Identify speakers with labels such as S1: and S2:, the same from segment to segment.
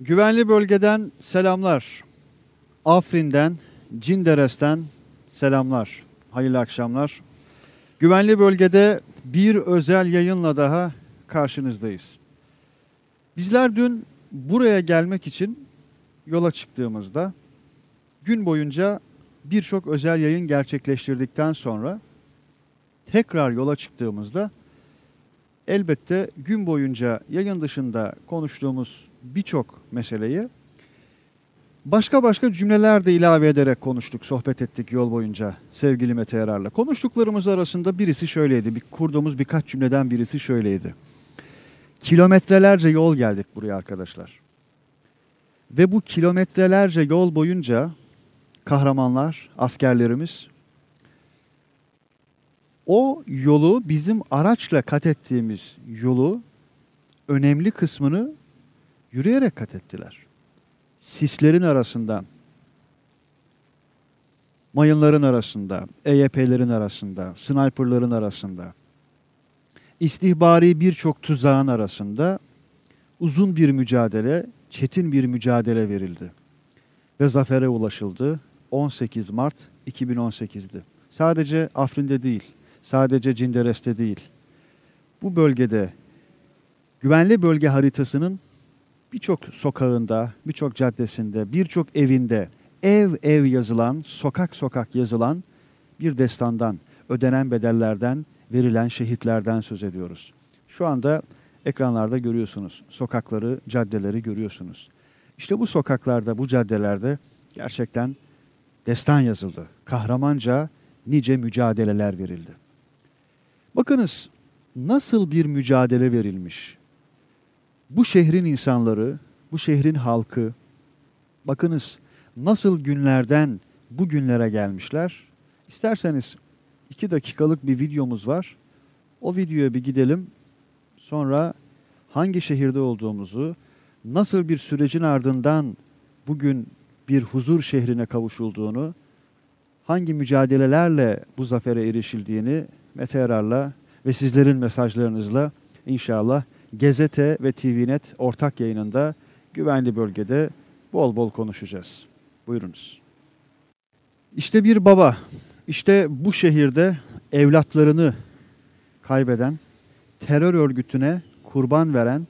S1: Güvenli bölgeden selamlar. Afrin'den, Cinderes'ten selamlar. Hayırlı akşamlar. Güvenli bölgede bir özel yayınla daha karşınızdayız. Bizler dün buraya gelmek için yola çıktığımızda gün boyunca birçok özel yayın gerçekleştirdikten sonra tekrar yola çıktığımızda elbette gün boyunca yayın dışında konuştuğumuz birçok meseleyi başka başka cümleler de ilave ederek konuştuk, sohbet ettik yol boyunca sevgili Mete Yarar'la. Konuştuklarımız arasında birisi şöyleydi, bir, kurduğumuz birkaç cümleden birisi şöyleydi. Kilometrelerce yol geldik buraya arkadaşlar. Ve bu kilometrelerce yol boyunca kahramanlar, askerlerimiz o yolu bizim araçla kat ettiğimiz yolu önemli kısmını yürüyerek kat ettiler. Sislerin arasından, mayınların arasında, EYP'lerin arasında, sniperların arasında, istihbari birçok tuzağın arasında uzun bir mücadele, çetin bir mücadele verildi. Ve zafere ulaşıldı 18 Mart 2018'di. Sadece Afrin'de değil, sadece Cinderes'te değil. Bu bölgede güvenli bölge haritasının birçok sokağında, birçok caddesinde, birçok evinde ev ev yazılan, sokak sokak yazılan bir destandan, ödenen bedellerden, verilen şehitlerden söz ediyoruz. Şu anda ekranlarda görüyorsunuz. Sokakları, caddeleri görüyorsunuz. İşte bu sokaklarda, bu caddelerde gerçekten destan yazıldı. Kahramanca nice mücadeleler verildi. Bakınız nasıl bir mücadele verilmiş. Bu şehrin insanları, bu şehrin halkı, bakınız nasıl günlerden bu günlere gelmişler. İsterseniz iki dakikalık bir videomuz var. O videoya bir gidelim. Sonra hangi şehirde olduğumuzu, nasıl bir sürecin ardından bugün bir huzur şehrine kavuşulduğunu, hangi mücadelelerle bu zafere erişildiğini Mete Yarar'la ve sizlerin mesajlarınızla inşallah Gezete ve TVNet ortak yayınında güvenli bölgede bol bol konuşacağız. Buyurunuz. İşte bir baba, işte bu şehirde evlatlarını kaybeden, terör örgütüne kurban veren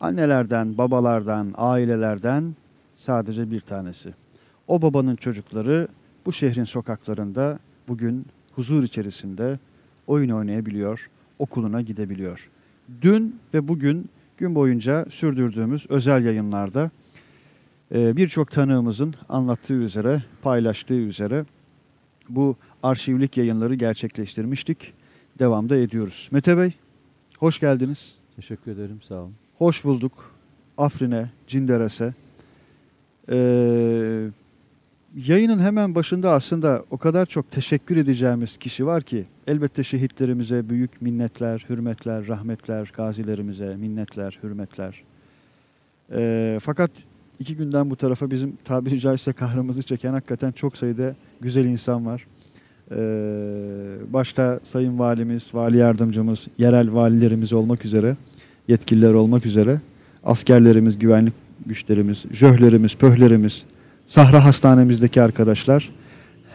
S1: annelerden, babalardan, ailelerden sadece bir tanesi. O babanın çocukları bu şehrin sokaklarında bugün huzur içerisinde oyun oynayabiliyor, okuluna gidebiliyor. Dün ve bugün gün boyunca sürdürdüğümüz özel yayınlarda e, birçok tanığımızın anlattığı üzere, paylaştığı üzere bu arşivlik yayınları gerçekleştirmiştik. Devamda ediyoruz. Mete Bey, hoş geldiniz.
S2: Teşekkür ederim, sağ olun.
S1: Hoş bulduk. Afrin'e, Cinderes'e. Ee, yayının hemen başında aslında o kadar çok teşekkür edeceğimiz kişi var ki elbette şehitlerimize büyük minnetler, hürmetler, rahmetler, gazilerimize minnetler, hürmetler. Ee, fakat iki günden bu tarafa bizim tabiri caizse kahrımızı çeken hakikaten çok sayıda güzel insan var. Ee, başta Sayın Valimiz, Vali Yardımcımız, yerel valilerimiz olmak üzere, yetkililer olmak üzere, askerlerimiz, güvenlik güçlerimiz, jöhlerimiz, pöhlerimiz, Sahra Hastanemizdeki arkadaşlar,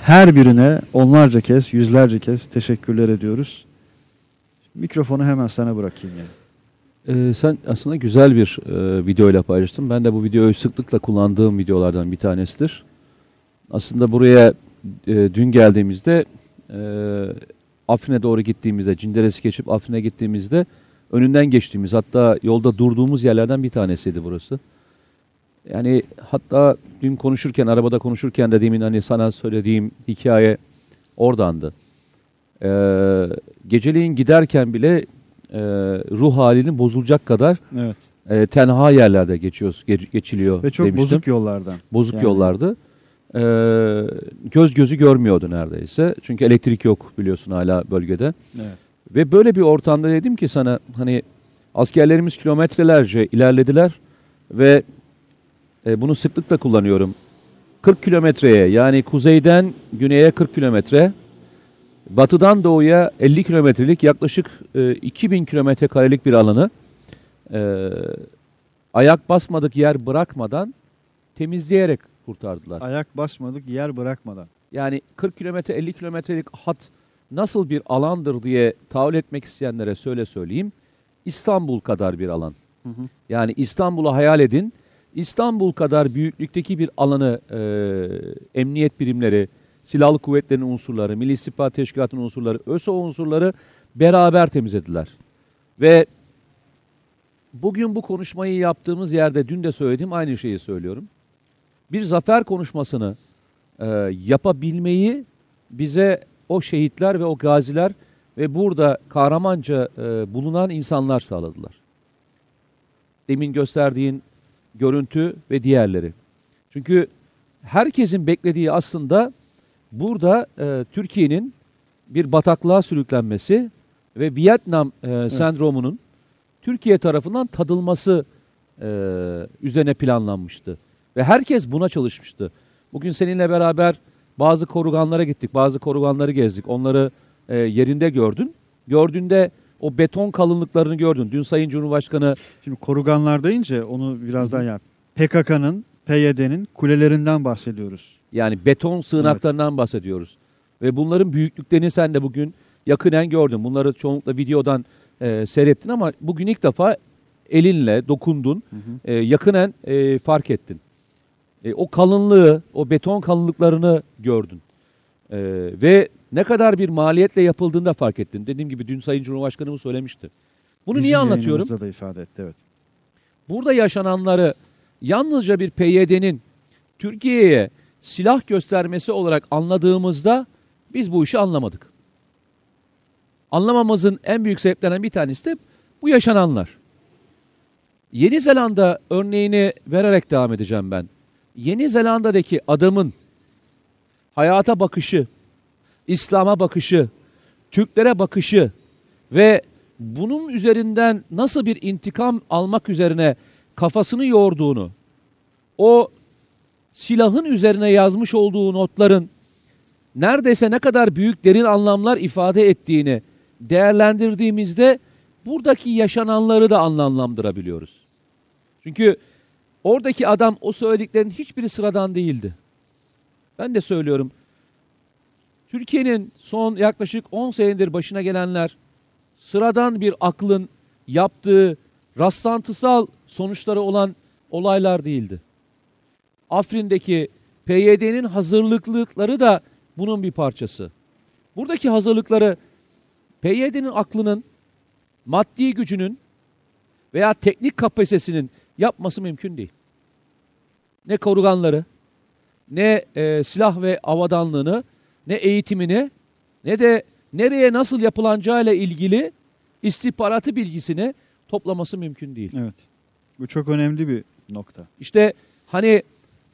S1: her birine onlarca kez, yüzlerce kez teşekkürler ediyoruz. Mikrofonu hemen sana bırakayım yani.
S2: Ee, sen aslında güzel bir e, videoyla paylaştın. Ben de bu videoyu sıklıkla kullandığım videolardan bir tanesidir. Aslında buraya e, dün geldiğimizde e, Afrin'e doğru gittiğimizde, Cinderes'i geçip Afrin'e gittiğimizde önünden geçtiğimiz hatta yolda durduğumuz yerlerden bir tanesiydi burası. Yani hatta dün konuşurken, arabada konuşurken dediğimin hani sana söylediğim hikaye oradandı. Ee, geceliğin giderken bile e, ruh halinin bozulacak kadar
S1: Evet.
S2: e, tenha yerlerde geçiyoruz, geç- geçiliyor
S1: Ve çok
S2: demiştim.
S1: bozuk yollardan.
S2: Bozuk
S1: Yani-
S2: yollardı. Ee, göz gözü görmüyordu neredeyse. Çünkü elektrik yok biliyorsun hala bölgede.
S1: Evet.
S2: Ve böyle bir ortamda dedim ki sana hani askerlerimiz kilometrelerce ilerlediler ve e, bunu sıklıkla kullanıyorum. 40 kilometreye yani kuzeyden güneye 40 kilometre, batıdan doğuya 50 kilometrelik yaklaşık e, 2000 kilometre karelik bir alanı e, ayak basmadık yer bırakmadan temizleyerek kurtardılar.
S1: Ayak basmadık yer bırakmadan.
S2: Yani 40 kilometre 50 kilometrelik hat nasıl bir alandır diye tahayyül etmek isteyenlere söyle söyleyeyim. İstanbul kadar bir alan.
S1: Hı hı.
S2: Yani İstanbul'u hayal edin. İstanbul kadar büyüklükteki bir alanı e, emniyet birimleri, silahlı kuvvetlerin unsurları, Milli İstihbarat Teşkilatı'nın unsurları, ÖSO unsurları beraber temizlediler. Ve bugün bu konuşmayı yaptığımız yerde dün de söylediğim aynı şeyi söylüyorum. Bir zafer konuşmasını e, yapabilmeyi bize o şehitler ve o gaziler ve burada kahramanca e, bulunan insanlar sağladılar. Demin gösterdiğin görüntü ve diğerleri. Çünkü herkesin beklediği aslında burada e, Türkiye'nin bir bataklığa sürüklenmesi ve Vietnam e, sendromunun Türkiye tarafından tadılması e, üzerine planlanmıştı. Ve herkes buna çalışmıştı. Bugün seninle beraber bazı koruganlara gittik, bazı koruganları gezdik. Onları e, yerinde gördün. Gördüğünde o beton kalınlıklarını gördün. Dün Sayın Cumhurbaşkanı
S1: Şimdi koruganlar deyince onu biraz daha yap. PKK'nın, PYD'nin kulelerinden bahsediyoruz.
S2: Yani beton sığınaklarından bahsediyoruz. Ve bunların büyüklüklerini sen de bugün yakinen gördün. Bunları çoğunlukla videodan e, seyrettin ama bugün ilk defa elinle dokundun,
S1: Hı hı.
S2: e, yakinen e, fark ettin. E, o kalınlığı, o beton kalınlıklarını gördün. E, ve ne kadar bir maliyetle yapıldığını da fark ettin. Dediğim gibi dün Sayın Cumhurbaşkanımız söylemişti. Bunu
S1: Bizim
S2: niye anlatıyorum?
S1: da ifade etti evet.
S2: Burada yaşananları yalnızca bir PYD'nin Türkiye'ye silah göstermesi olarak anladığımızda biz bu işi anlamadık. Anlamamızın en büyük sebeplerinden bir tanesi de bu yaşananlar. Yeni Zelanda örneğini vererek devam edeceğim ben. Yeni Zelanda'daki adamın hayata bakışı, İslam'a bakışı, Türklere bakışı ve bunun üzerinden nasıl bir intikam almak üzerine kafasını yorduğunu, o silahın üzerine yazmış olduğu notların neredeyse ne kadar büyük derin anlamlar ifade ettiğini değerlendirdiğimizde buradaki yaşananları da anlamlandırabiliyoruz. Çünkü oradaki adam o söylediklerin hiçbiri sıradan değildi. Ben de söylüyorum. Türkiye'nin son yaklaşık 10 senedir başına gelenler sıradan bir aklın yaptığı rastlantısal sonuçları olan olaylar değildi. Afrin'deki PYD'nin hazırlıklıkları da bunun bir parçası. Buradaki hazırlıkları PYD'nin aklının, maddi gücünün veya teknik kapasitesinin yapması mümkün değil. Ne koruganları, ne e, silah ve avadanlığını, ne eğitimini, ne de nereye nasıl yapılacağıyla ilgili istihbaratı bilgisini toplaması mümkün değil.
S1: Evet. Bu çok önemli bir nokta.
S2: İşte hani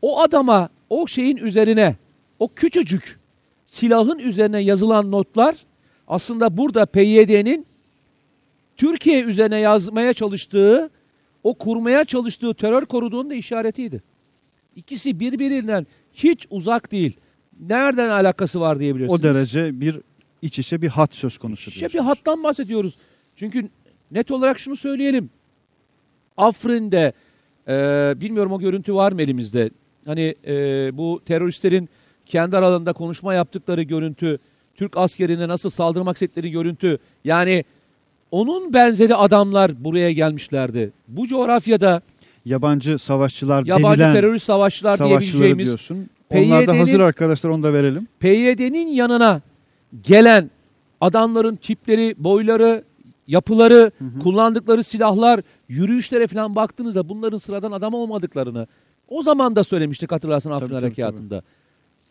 S2: o adama o şeyin üzerine o küçücük silahın üzerine yazılan notlar aslında burada PYD'nin Türkiye üzerine yazmaya çalıştığı o kurmaya çalıştığı terör koridorunun da işaretiydi. İkisi birbirinden hiç uzak değil. Nereden alakası var diyebilirsiniz.
S1: O derece bir iç içe bir hat söz konusu
S2: İşte bir hattan bahsediyoruz. Çünkü net olarak şunu söyleyelim. Afrin'de e, bilmiyorum o görüntü var mı elimizde? Hani e, bu teröristlerin kendi aralarında konuşma yaptıkları görüntü, Türk askerine nasıl saldırmak istedikleri görüntü. Yani onun benzeri adamlar buraya gelmişlerdi. Bu coğrafyada
S1: Yabancı savaşçılar
S2: yabancı
S1: denilen
S2: terörist savaşçılar diyebileceğimiz
S1: diyorsun. Onlar da hazır arkadaşlar onu da verelim.
S2: PYD'nin yanına gelen adamların tipleri, boyları, yapıları,
S1: Hı hı.
S2: kullandıkları silahlar, yürüyüşlere falan baktığınızda bunların sıradan adam olmadıklarını o zaman da söylemiştik hatırlarsan Afrin
S1: Tabii, tabii,
S2: Harekatı'nda.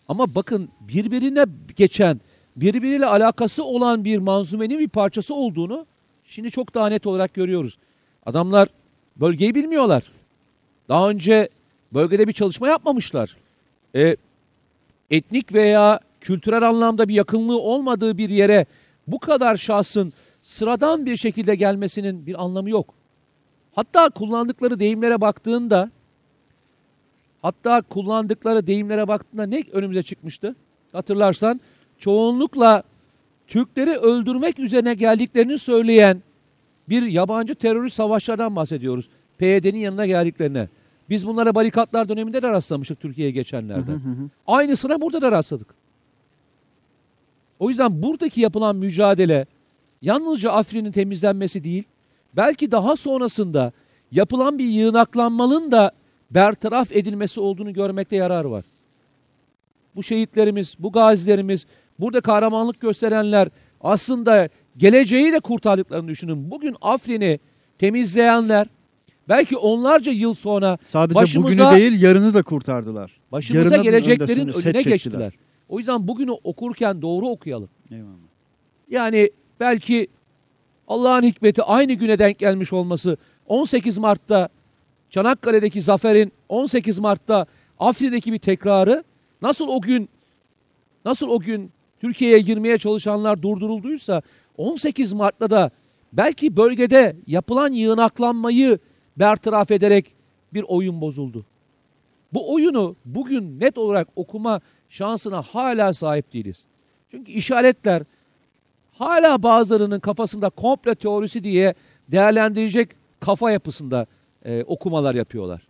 S2: Ama bakın birbirine geçen, birbiriyle alakası olan bir manzumenin bir parçası olduğunu şimdi çok daha net olarak görüyoruz. Adamlar bölgeyi bilmiyorlar. Daha önce bölgede bir çalışma yapmamışlar. E, etnik veya kültürel anlamda bir yakınlığı olmadığı bir yere bu kadar şahsın sıradan bir şekilde gelmesinin bir anlamı yok. Hatta kullandıkları deyimlere baktığında hatta kullandıkları deyimlere baktığında ne önümüze çıkmıştı? Hatırlarsan çoğunlukla Türkleri öldürmek üzerine geldiklerini söyleyen bir yabancı terörist savaşlardan bahsediyoruz. PYD'nin yanına geldiklerine. Biz bunlara barikatlar döneminde de rastlamıştık Türkiye'ye geçenlerde.
S1: Hı hı hı.
S2: Aynısına burada da rastladık. O yüzden buradaki yapılan mücadele yalnızca Afrin'in temizlenmesi değil, belki daha sonrasında yapılan bir yığınaklanmanın da bertaraf edilmesi olduğunu görmekte yarar var. Bu şehitlerimiz, bu gazilerimiz, burada kahramanlık gösterenler aslında geleceği de kurtardıklarını düşünün. Bugün Afrin'i temizleyenler belki onlarca yıl sonra
S1: Sadece
S2: Başımıza-
S1: bugünü değil yarını da kurtardılar.
S2: başımıza
S1: Yarının
S2: geleceklerin önüne
S1: çektiler.
S2: geçtiler. O yüzden bugünü okurken doğru okuyalım.
S1: Eyvallah.
S2: Yani belki Allah'ın hikmeti aynı güne denk gelmiş olması 18 Mart'ta Çanakkale'deki zaferin 18 Mart'ta Afrin'deki bir tekrarı nasıl o gün nasıl o gün Türkiye'ye girmeye çalışanlar durdurulduysa 18 Mart'ta da belki bölgede yapılan yığınaklanmayı bertaraf ederek bir oyun bozuldu. Bu oyunu bugün net olarak okuma şansına hala sahip değiliz. Çünkü işaretler hala bazılarının kafasında komple teorisi diye değerlendirecek kafa yapısında e, okumalar yapıyorlar.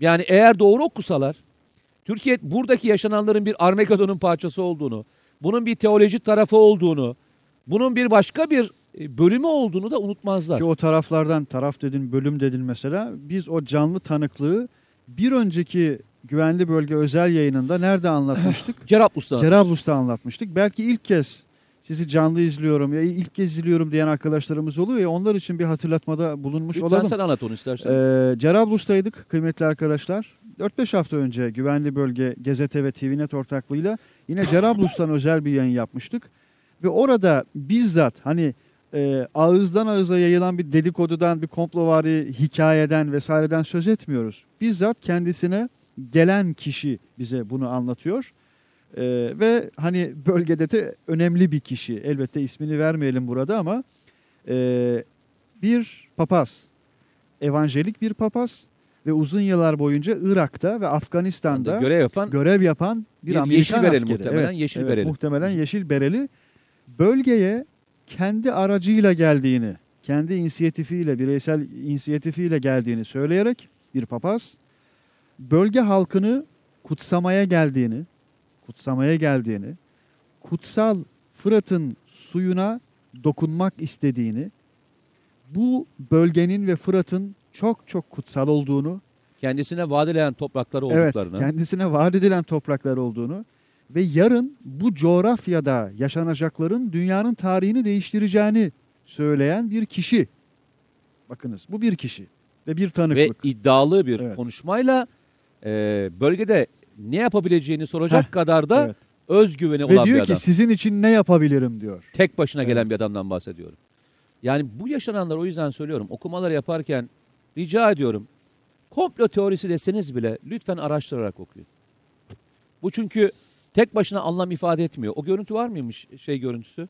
S2: Yani eğer doğru okusalar, Türkiye buradaki yaşananların bir Armageddon'un parçası olduğunu, bunun bir teoloji tarafı olduğunu, bunun bir başka bir bölümü olduğunu da unutmazlar.
S1: Ki o taraflardan taraf dedin, bölüm dedin mesela. Biz o canlı tanıklığı bir önceki güvenli bölge özel yayınında nerede anlatmıştık?
S2: Cerablus'ta.
S1: Cerablus'ta anlatmıştık. Belki ilk kez sizi canlı izliyorum ya ilk kez izliyorum diyen arkadaşlarımız oluyor ya onlar için bir hatırlatmada bulunmuş
S2: Lütfen
S1: olalım.
S2: sen anlat onu istersen.
S1: Ee, Cerablus'taydık kıymetli arkadaşlar. 4-5 hafta önce güvenli bölge Gezete ve TVNet ortaklığıyla yine Cerablus'tan özel bir yayın yapmıştık. Ve orada bizzat hani e, ağızdan ağıza yayılan bir dedikodudan, bir komplovari hikayeden vesaireden söz etmiyoruz. Bizzat kendisine gelen kişi bize bunu anlatıyor. E, ve hani bölgede de önemli bir kişi. Elbette ismini vermeyelim burada ama e, bir papaz. Evangelik bir papaz ve uzun yıllar boyunca Irak'ta ve Afganistan'da
S2: görev yapan
S1: görev yapan bir,
S2: Bir
S1: Amerikan
S2: yeşil bereli
S1: askeri.
S2: muhtemelen, yeşil
S1: evet,
S2: bereli.
S1: Muhtemelen yeşil bereli. Bölgeye kendi aracıyla geldiğini, kendi inisiyatifiyle, bireysel inisiyatifiyle geldiğini söyleyerek bir papaz bölge halkını kutsamaya geldiğini, kutsamaya geldiğini, kutsal Fırat'ın suyuna dokunmak istediğini, bu bölgenin ve Fırat'ın çok çok kutsal olduğunu,
S2: kendisine vaat edilen toprakları
S1: Evet,
S2: olduklarını.
S1: kendisine vaat edilen topraklar olduğunu ve yarın bu coğrafyada yaşanacakların dünyanın tarihini değiştireceğini söyleyen bir kişi. Bakınız bu bir kişi ve bir
S2: ve
S1: tanıklık.
S2: iddialı bir
S1: Evet.
S2: konuşmayla e, bölgede ne yapabileceğini soracak
S1: Heh,
S2: kadar da
S1: evet.
S2: özgüveni
S1: Ve
S2: olan bir
S1: diyor
S2: adam.
S1: ki sizin için ne yapabilirim diyor.
S2: Tek başına gelen
S1: Evet.
S2: bir adamdan bahsediyorum. Yani bu yaşananlar o yüzden söylüyorum. Okumaları yaparken rica ediyorum. Komplo teorisi deseniz bile lütfen araştırarak okuyun. Bu çünkü tek başına anlam ifade etmiyor. O görüntü var mıymış şey görüntüsü?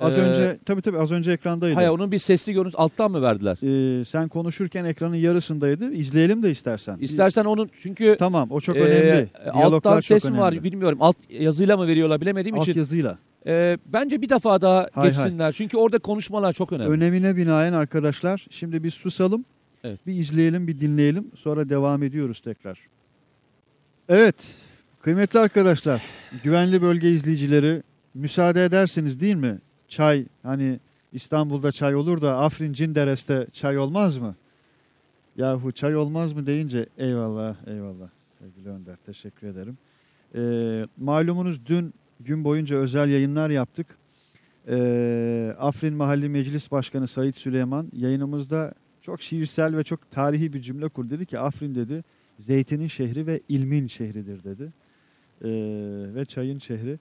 S1: Az
S2: Ee,
S1: önce tabii tabii az önce ekrandaydı.
S2: Hayır onun bir sesli görüntüsü alttan mı verdiler?
S1: Ee, sen konuşurken ekranın yarısındaydı. İzleyelim de istersen.
S2: İstersen onun çünkü
S1: Tamam o çok
S2: e,
S1: önemli. Diyaloglar
S2: alttan
S1: çok
S2: ses mi var bilmiyorum. Alt yazıyla mı veriyorlar bilemediğim
S1: Alt
S2: için.
S1: yazıyla.
S2: e, bence bir defa daha
S1: Hay
S2: geçsinler. Çünkü orada konuşmalar çok önemli.
S1: Önemine binaen arkadaşlar şimdi bir susalım.
S2: Evet.
S1: Bir izleyelim, bir dinleyelim. Sonra devam ediyoruz tekrar. Evet. Kıymetli arkadaşlar, güvenli bölge izleyicileri müsaade edersiniz değil mi? Çay hani İstanbul'da çay olur da Afrin Cinderes'te çay olmaz mı? Yahu çay olmaz mı deyince eyvallah eyvallah sevgili Önder teşekkür ederim. Ee, malumunuz dün gün boyunca özel yayınlar yaptık. Ee, Afrin Mahalli Meclis Başkanı Sayit Süleyman yayınımızda çok şiirsel ve çok tarihi bir cümle kurdu. Dedi ki Afrin dedi zeytinin şehri ve ilmin şehridir dedi. Ee, ve çayın şehri.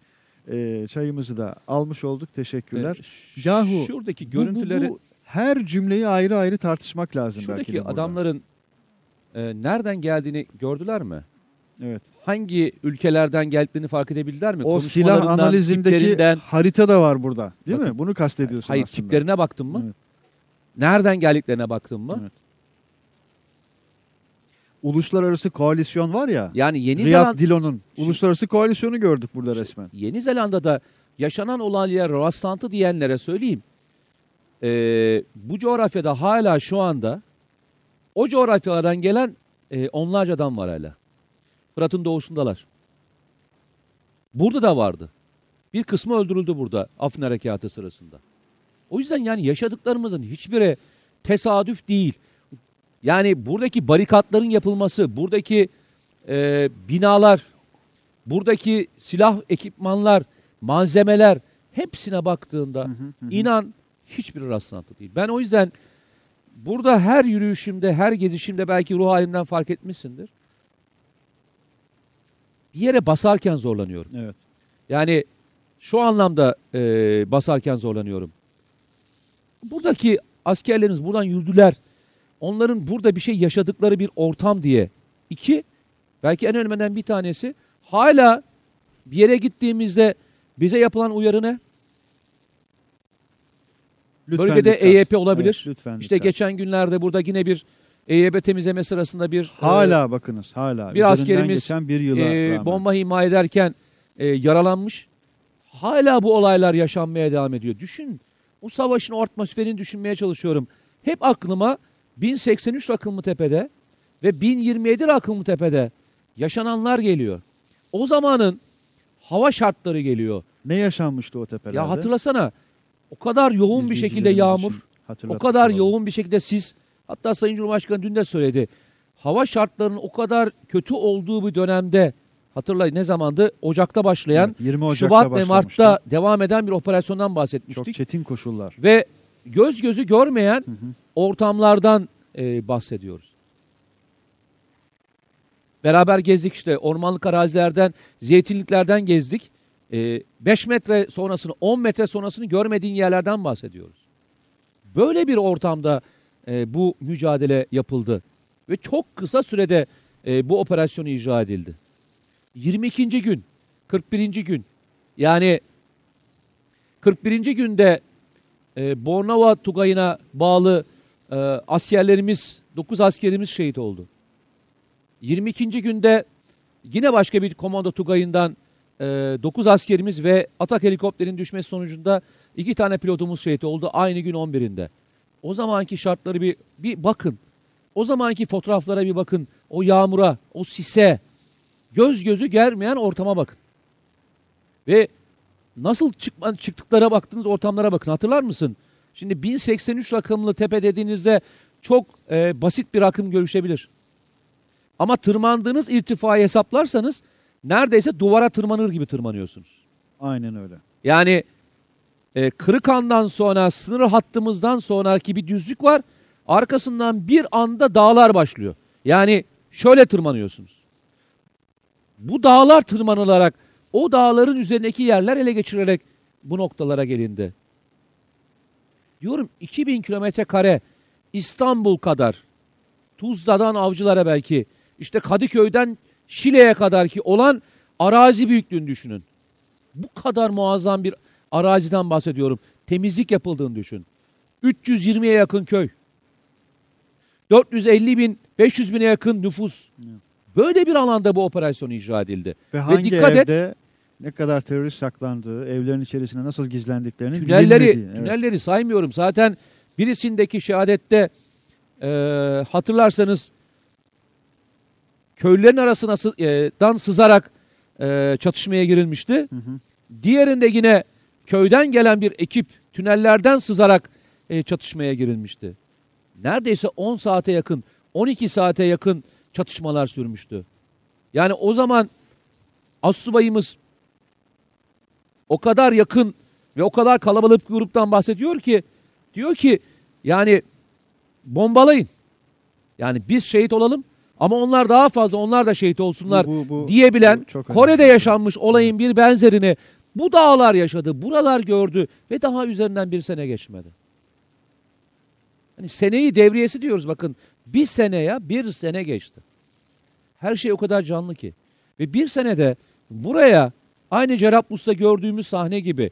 S1: Ee, çayımızı da almış olduk. Teşekkürler.
S2: E,
S1: Yahu,
S2: şuradaki
S1: Bu- bu-
S2: görüntüleri
S1: bu her cümleyi ayrı ayrı tartışmak lazım belki
S2: Şuradaki
S1: de burada.
S2: adamların e, nereden geldiğini gördüler mi?
S1: Evet.
S2: Hangi ülkelerden geldiklerini fark edebildiler mi?
S1: O silah analizindeki
S2: tiplerinden-
S1: harita da var burada. Değil mi?
S2: Bakın.
S1: Bunu kastediyorsun
S2: hayır
S1: aslında.
S2: tiplerine baktın mı?
S1: Evet.
S2: Nereden geldiklerine baktın mı?
S1: Evet. Uluslararası koalisyon var ya.
S2: Yani Yeni
S1: Riyad
S2: Zeland
S1: Dilo'nun uluslararası koalisyonu gördük burada resmen.
S2: Yeni Zelanda'da yaşanan olaylara rastlantı diyenlere söyleyeyim. Ee, bu coğrafyada hala şu anda O coğrafyalardan gelen e, onlarca adam var hala. Fırat'ın doğusundalar. Burada da vardı. Bir kısmı öldürüldü burada Afrin Harekatı sırasında. O yüzden yani yaşadıklarımızın hiçbiri tesadüf değil. Yani buradaki barikatların yapılması, buradaki e, binalar, buradaki silah ekipmanlar, malzemeler hepsine baktığında inan hiçbir rastlantı değil. Ben o yüzden burada her yürüyüşümde, her gezişimde belki ruh halimden fark etmişsindir. Bir yere basarken zorlanıyorum.
S1: Evet.
S2: Yani şu anlamda e, basarken zorlanıyorum. Buradaki askerlerimiz buradan yürüdüler. Onların burada bir şey yaşadıkları bir ortam diye. İki, belki en önemliden bir tanesi hala bir yere gittiğimizde bize yapılan uyarı ne?
S1: Lütfen
S2: Bölgede
S1: dikkat.
S2: EYP olabilir.
S1: Evet, lütfen
S2: İşte
S1: dikkat.
S2: geçen günlerde burada yine bir EYB temizleme sırasında bir e,
S1: hala bakınız hala.
S2: bir askerimiz,
S1: geçen bir yıla
S2: e,
S1: rağmen.
S2: bomba imha ederken e, yaralanmış. Hala bu olaylar yaşanmaya devam ediyor. Düşün, bu savaşın o atmosferini düşünmeye çalışıyorum. Hep aklıma 1083 Rakımlı Tepe'de ve 1027 Rakımlı Tepe'de yaşananlar geliyor. O zamanın hava şartları geliyor.
S1: Ne yaşanmıştı o tepelerde?
S2: Ya hatırlasana, o kadar yoğun bir şekilde yağmur, o kadar
S1: olalım.
S2: yoğun bir şekilde sis. Hatta Sayın Cumhurbaşkanı dün de söyledi. Hava şartlarının o kadar kötü olduğu bir dönemde hatırlayın ne zamandı? Ocak'ta başlayan
S1: Evet, 20 Ocak'ta
S2: Şubat ve. Mart'ta devam eden bir operasyondan
S1: çok
S2: bahsetmiştik.
S1: çetin koşullar.
S2: Ve göz gözü görmeyen ortamlardan e, bahsediyoruz. Beraber gezdik işte ormanlık arazilerden, zeytinliklerden gezdik. 5 metre sonrasını, 10 metre sonrasını görmediğin yerlerden bahsediyoruz. Böyle bir ortamda e, bu mücadele yapıldı. Ve çok kısa sürede e, bu operasyon icra edildi. 22. gün, 41. gün yani 41. günde e, Bornova Tugayı'na bağlı e, askerlerimiz, 9 askerimiz şehit oldu. 22. günde yine başka bir komando Tugayı'ndan e, 9 askerimiz ve atak helikopterin düşmesi sonucunda iki tane pilotumuz şehit oldu aynı gün 11'inde. O zamanki şartları bir, bir bakın. O zamanki fotoğraflara bir bakın. O yağmura, o sise, göz gözü germeyen ortama bakın. Ve nasıl çıkma, çıktıklara baktığınız ortamlara bakın. Hatırlar mısın? Şimdi 1083 rakımlı tepe dediğinizde çok e, basit bir rakım görüşebilir. Ama tırmandığınız irtifayı hesaplarsanız neredeyse duvara tırmanır gibi tırmanıyorsunuz.
S1: Aynen öyle.
S2: Yani e, Kırıkan'dan sonra sınır hattımızdan sonraki bir düzlük var. Arkasından bir anda dağlar başlıyor. Yani şöyle tırmanıyorsunuz. Bu dağlar tırmanılarak o dağların üzerindeki yerler ele geçirilerek bu noktalara gelindi. Diyorum 2000 kilometre kare İstanbul kadar Tuzla'dan Avcılar'a belki işte Kadıköy'den Şile'ye kadar ki olan arazi büyüklüğünü düşünün. Bu kadar muazzam bir araziden bahsediyorum. Temizlik yapıldığını düşün. 320'ye yakın köy. 450 bin, 500 bine yakın nüfus. Böyle bir alanda bu operasyon icra edildi.
S1: Ve hangi
S2: dikkat et-
S1: evde ne kadar terörist saklandığı, evlerin içerisine nasıl gizlendiklerini
S2: Tünelleri,
S1: bilinmediği. Evet.
S2: tünelleri saymıyorum. Zaten birisindeki şehadette e, hatırlarsanız köylülerin arasına sı- e, dan sızarak e, çatışmaya girilmişti.
S1: Hı hı.
S2: Diğerinde yine köyden gelen bir ekip tünellerden sızarak e, çatışmaya girilmişti. Neredeyse 10 saate yakın, 12 saate yakın çatışmalar sürmüştü. Yani o zaman assubayımız o kadar yakın ve o kadar kalabalık bir gruptan bahsediyor ki diyor ki yani bombalayın. Yani biz şehit olalım ama onlar daha fazla onlar da şehit olsunlar
S1: Bu- bu- bu-
S2: diyebilen
S1: bu
S2: Kore'de yaşanmış olayın bir benzerini bu dağlar yaşadı, buralar gördü ve daha üzerinden bir sene geçmedi. Hani seneyi devriyesi diyoruz bakın. Bir sene ya bir sene geçti. Her şey o kadar canlı ki. Ve bir senede buraya aynı Cerablus'ta gördüğümüz sahne gibi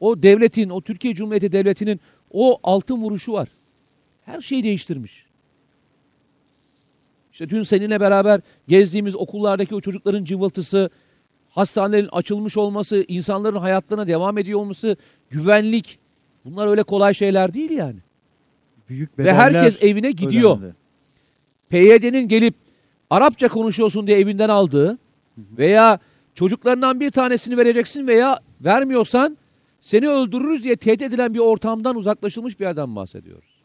S2: o devletin, o Türkiye Cumhuriyeti Devleti'nin o altın vuruşu var. Her şeyi değiştirmiş. İşte dün seninle beraber gezdiğimiz okullardaki o çocukların cıvıltısı, hastanelerin açılmış olması, insanların hayatlarına devam ediyor olması, güvenlik. Bunlar öyle kolay şeyler değil yani.
S1: Büyük
S2: ve herkes evine gidiyor.
S1: ödendi.
S2: PYD'nin gelip Arapça konuşuyorsun diye evinden aldığı veya çocuklarından bir tanesini vereceksin veya vermiyorsan seni öldürürüz diye tehdit edilen bir ortamdan uzaklaşılmış bir yerden bahsediyoruz.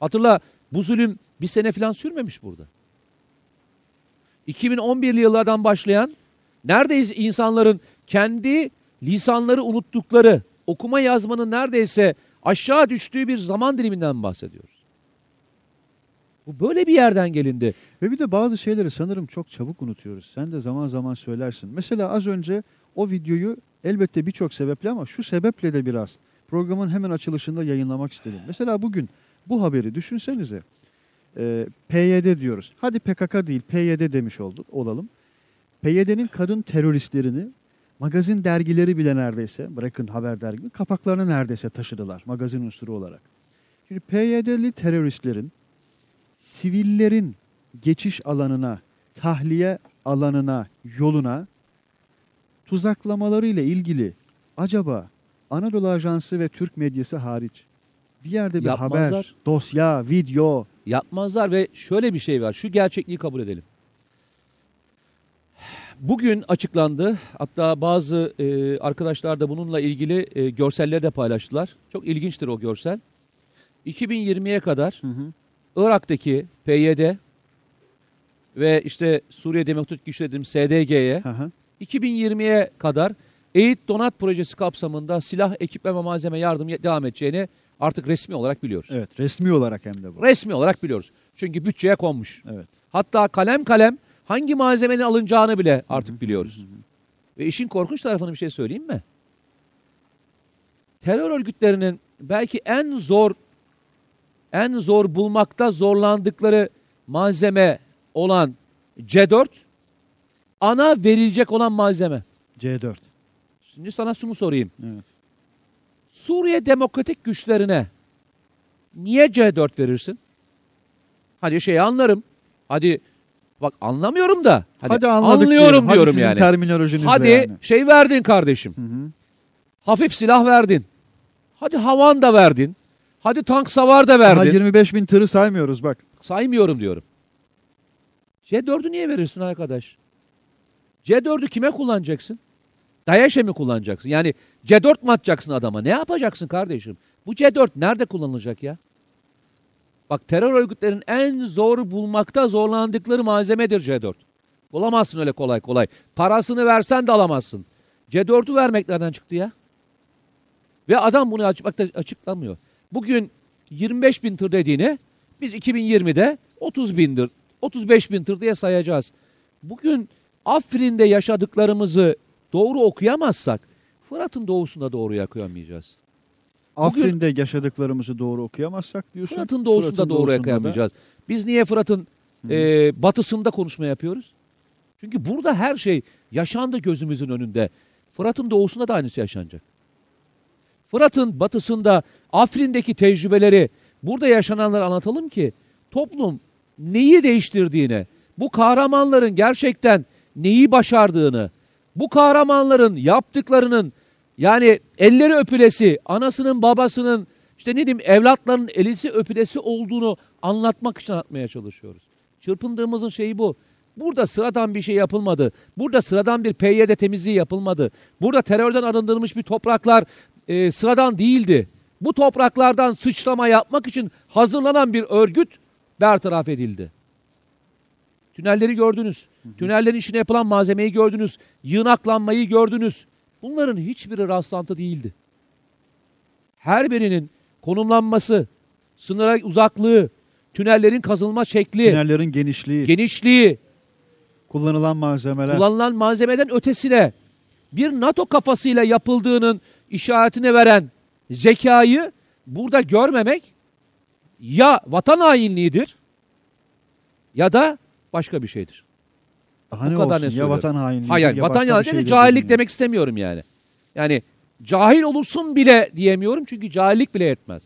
S2: Hatırla bu zulüm bir sene falan sürmemiş burada. 2011'li yıllardan başlayan neredeyse insanların kendi lisanları unuttukları, okuma yazmanın neredeyse aşağı düştüğü bir zaman diliminden bahsediyoruz. Bu böyle bir yerden gelindi.
S1: Ve bir de bazı şeyleri sanırım çok çabuk unutuyoruz. Sen de zaman zaman söylersin. Mesela az önce o videoyu elbette birçok sebeple ama şu sebeple de biraz programın hemen açılışında yayınlamak istedim. Mesela bugün bu haberi düşünsenize. Ee, PYD diyoruz. Hadi PKK değil PYD demiş olduk, olalım. PYD'nin kadın teröristlerini magazin dergileri bile neredeyse bırakın haber dergi kapaklarına neredeyse taşıdılar magazin unsuru olarak. Şimdi PYD'li teröristlerin sivillerin geçiş alanına, tahliye alanına, yoluna tuzaklamaları ile ilgili acaba Anadolu Ajansı ve Türk medyası hariç bir yerde bir haber,
S2: Yapmazlar.
S1: dosya, video
S2: Yapmazlar ve şöyle bir şey var. Şu gerçekliği kabul edelim. Bugün açıklandı. Hatta bazı e, arkadaşlar da bununla ilgili e, görselleri de paylaştılar. Çok ilginçtir o görsel. 2020'ye kadar Irak'taki PYD ve işte Suriye Demokratik Güçleri dediğim SDG'ye
S1: Hı hı.
S2: 2020'ye kadar EİT Donat projesi kapsamında silah, ekipman ve malzeme yardım devam edeceğini artık resmi olarak biliyoruz.
S1: Evet, resmi olarak hem de bu.
S2: Resmi olarak biliyoruz. Çünkü bütçeye konmuş.
S1: Evet.
S2: Hatta kalem kalem hangi malzemenin alınacağını bile artık biliyoruz. Ve işin korkunç tarafını bir şey söyleyeyim mi? Terör örgütlerinin belki en zor en zor bulmakta zorlandıkları malzeme olan C4 ana verilecek olan malzeme.
S1: C4.
S2: Şimdi sana şunu sorayım.
S1: Evet.
S2: Suriye demokratik güçlerine niye C4 verirsin? Hadi şeyi anlarım. Hadi bak anlamıyorum da. Hadi,
S1: Hadi, anladık
S2: anlıyorum.
S1: Hadi
S2: diyorum
S1: sizin
S2: yani.
S1: terminolojinizle
S2: Hadi
S1: yani.
S2: şey verdin kardeşim.
S1: Hı hı.
S2: Hafif silah verdin. Hadi havan da verdin. Hadi tank savar da
S1: Daha
S2: verdin.
S1: 25 bin tırı saymıyoruz bak.
S2: Saymıyorum diyorum. C4'ü niye verirsin arkadaş? C4'ü kime kullanacaksın? DAEŞ'e mi kullanacaksın? Yani C4 mu atacaksın adama? Ne yapacaksın kardeşim? Bu C4 nerede kullanılacak ya? Bak terör örgütlerinin en zor bulmakta zorlandıkları malzemedir C4. Bulamazsın öyle kolay kolay. Parasını versen de alamazsın. C4'ü vermek nereden çıktı ya? Ve adam bunu açıkta açıklamıyor. Bugün 25 bin tır dediğini biz 2020'de 30 bindir, 35 bin tır diye sayacağız. Bugün Afrin'de yaşadıklarımızı doğru okuyamazsak Fırat'ın doğusunda doğru okuyamayacağız. Bugün-
S1: Afrin'de yaşadıklarımızı doğru okuyamazsak diyorsun.
S2: Fırat'ın doğusunda
S1: Fırat'ın
S2: doğru
S1: doğusunda da-
S2: okuyamayacağız. Biz niye Fırat'ın e, batısında konuşma yapıyoruz? Çünkü burada her şey yaşandı gözümüzün önünde. Fırat'ın doğusunda da aynısı yaşanacak. Fırat'ın batısında Afrin'deki tecrübeleri burada yaşananları anlatalım ki toplum neyi değiştirdiğine, bu kahramanların gerçekten neyi başardığını, bu kahramanların yaptıklarının yani elleri öpülesi, anasının babasının işte ne diyeyim evlatların elisi öpülesi olduğunu anlatmak için anlatmaya çalışıyoruz. Çırpındığımızın şeyi bu. Burada sıradan bir şey yapılmadı. Burada sıradan bir PYD temizliği yapılmadı. Burada terörden arındırılmış bir topraklar e, sıradan değildi. Bu topraklardan sıçrama yapmak için hazırlanan bir örgüt bertaraf edildi. Tünelleri gördünüz. Tünellerin içine yapılan malzemeyi gördünüz. Yığınaklanmayı gördünüz. Bunların hiçbiri rastlantı değildi. Her birinin konumlanması, sınıra uzaklığı, tünellerin kazılma şekli,
S1: Tünellerin genişliği,
S2: genişliği,
S1: kullanılan malzemeler.
S2: kullanılan malzemeden ötesine bir NATO kafasıyla yapıldığının işaretini veren zekayı burada görmemek ya vatan hainliğidir ya da başka bir şeydir.
S1: Daha
S2: bu
S1: ne
S2: kadar
S1: olsun
S2: ne
S1: ya
S2: söylüyorum.
S1: vatan hainliği.
S2: Hayır,
S1: ya
S2: vatan hainliği de cahillik
S1: dedim ya.
S2: demek istemiyorum yani. Yani cahil olursun bile diyemiyorum çünkü cahillik bile yetmez.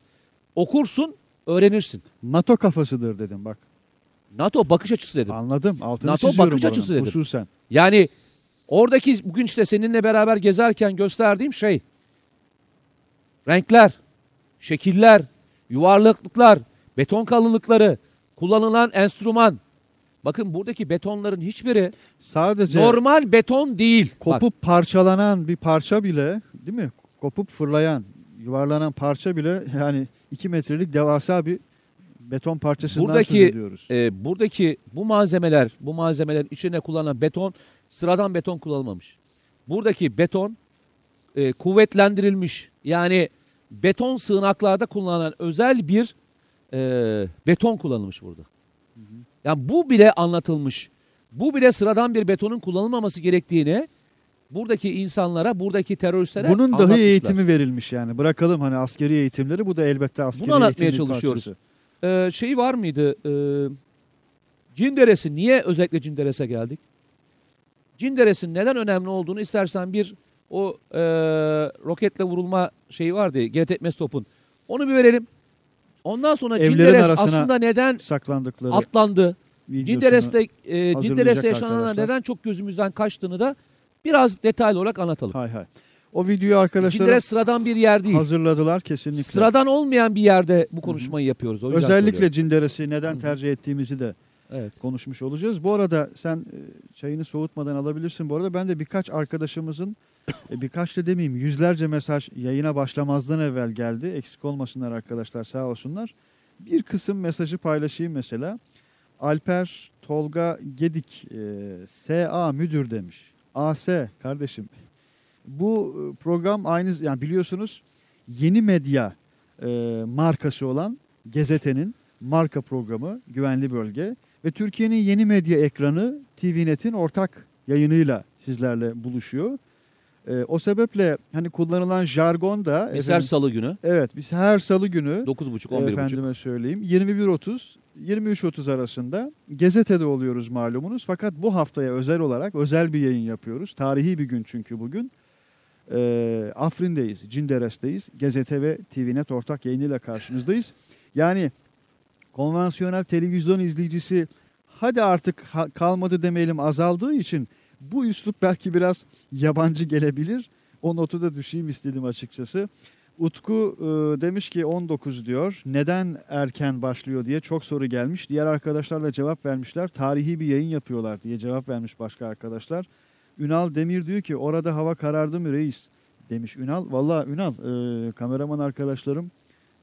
S2: Okursun, öğrenirsin.
S1: NATO kafasıdır dedim bak.
S2: NATO bakış açısı dedim.
S1: Anladım. Altını
S2: NATO bakış açısı dedim.
S1: Hususen.
S2: Yani oradaki bugün işte seninle beraber gezerken gösterdiğim şey renkler, şekiller, yuvarlaklıklar, beton kalınlıkları, kullanılan enstrüman. Bakın buradaki betonların hiçbiri
S1: Sadece
S2: normal beton değil. Bak,
S1: kopup parçalanan bir parça bile değil mi? Kopup fırlayan, yuvarlanan parça bile yani 2 metrelik devasa bir beton parçasından
S2: Buradaki-
S1: söz ediyoruz.
S2: e, buradaki bu malzemeler, bu malzemelerin içine kullanılan beton sıradan beton kullanılmamış. Buradaki beton e, kuvvetlendirilmiş. Yani beton sığınaklarda kullanılan özel bir e, beton kullanılmış burada. Yani bu bile anlatılmış. Bu bile sıradan bir betonun kullanılmaması gerektiğini buradaki insanlara, buradaki teröristlere
S1: Bunun dahi eğitimi verilmiş yani. Bırakalım hani askeri eğitimleri bu da elbette askeri
S2: anlatmaya
S1: eğitimin
S2: çalışıyoruz.
S1: parçası.
S2: Ee, şey var mıydı? Ee, Cinderesi niye özellikle Cinderes'e geldik? Cinderes'in neden önemli olduğunu istersen bir o ee, roketle vurulma şeyi vardı. Etmez topun. Onu bir verelim. Ondan sonra
S1: Evlerin
S2: Cinderes aslında neden
S1: Saklandıkları
S2: atlandı? Cinderes'te e, Cinderes'te yaşananlar neden çok gözümüzden kaçtığını da biraz detaylı olarak anlatalım.
S1: Hay hay. O videoyu arkadaşlar
S2: Cinderes sıradan bir yer değil.
S1: hazırladılar kesinlikle.
S2: Sıradan olmayan bir yerde bu konuşmayı yapıyoruz. O
S1: Özellikle
S2: söylüyorum.
S1: Cinderes'i neden
S2: Hı hı.
S1: tercih ettiğimizi de
S2: Evet.
S1: konuşmuş olacağız. Bu arada sen e, çayını soğutmadan alabilirsin. Bu arada ben de birkaç arkadaşımızın e, birkaç da demeyeyim yüzlerce mesaj yayına başlamazdan evvel geldi. Eksik olmasınlar arkadaşlar sağ olsunlar. Bir kısım mesajı paylaşayım mesela. Alper Tolga Gedik e, SA müdür demiş. AS kardeşim. Bu e, program aynı yani biliyorsunuz yeni medya e, markası olan Gezete'nin marka programı Güvenli Bölge ve Türkiye'nin yeni medya ekranı TVNet'in ortak yayınıyla sizlerle buluşuyor. E, o sebeple hani kullanılan jargon da
S2: Biz her
S1: efendim-
S2: salı günü
S1: evet biz her salı günü
S2: 9.30 11.30
S1: efendime söyleyeyim 21.30 23.30 arasında Gezete'de oluyoruz malumunuz. Fakat bu haftaya özel olarak özel bir yayın yapıyoruz. Tarihi bir gün çünkü bugün. Ee, Afrin'deyiz, Cinderes'teyiz. Gazete ve TVNet ortak yayınıyla karşınızdayız. Yani konvansiyonel televizyon izleyicisi hadi artık kalmadı demeyelim azaldığı için bu üslup belki biraz yabancı gelebilir. O notu da düşeyim istedim açıkçası. Utku e, demiş ki 19 diyor. Neden erken başlıyor diye çok soru gelmiş. Diğer arkadaşlar da cevap vermişler. Tarihi bir yayın yapıyorlar diye cevap vermiş başka arkadaşlar. Ünal Demir diyor ki orada hava karardı mı reis demiş Ünal. Valla Ünal e, kameraman arkadaşlarım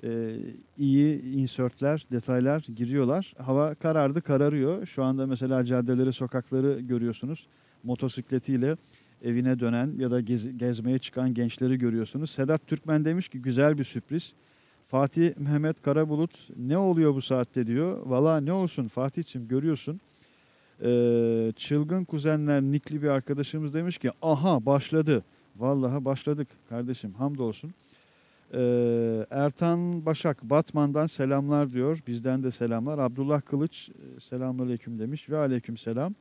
S1: e, iyi insertler, detaylar giriyorlar. Hava karardı, kararıyor. Şu anda mesela caddeleri, sokakları görüyorsunuz. Motosikletiyle evine dönen ya da gez- gezmeye çıkan gençleri görüyorsunuz. Sedat Türkmen demiş ki güzel bir sürpriz. Fatih Mehmet Karabulut ne oluyor bu saatte diyor. Valla ne olsun Fatih'ciğim görüyorsun. Ee, çılgın kuzenler nikli bir arkadaşımız demiş ki aha başladı. Vallahi başladık kardeşim hamdolsun. Ee, Ertan Başak Batman'dan selamlar diyor. Bizden de selamlar. Abdullah Kılıç selamünaleyküm demiş ve aleyküm selam.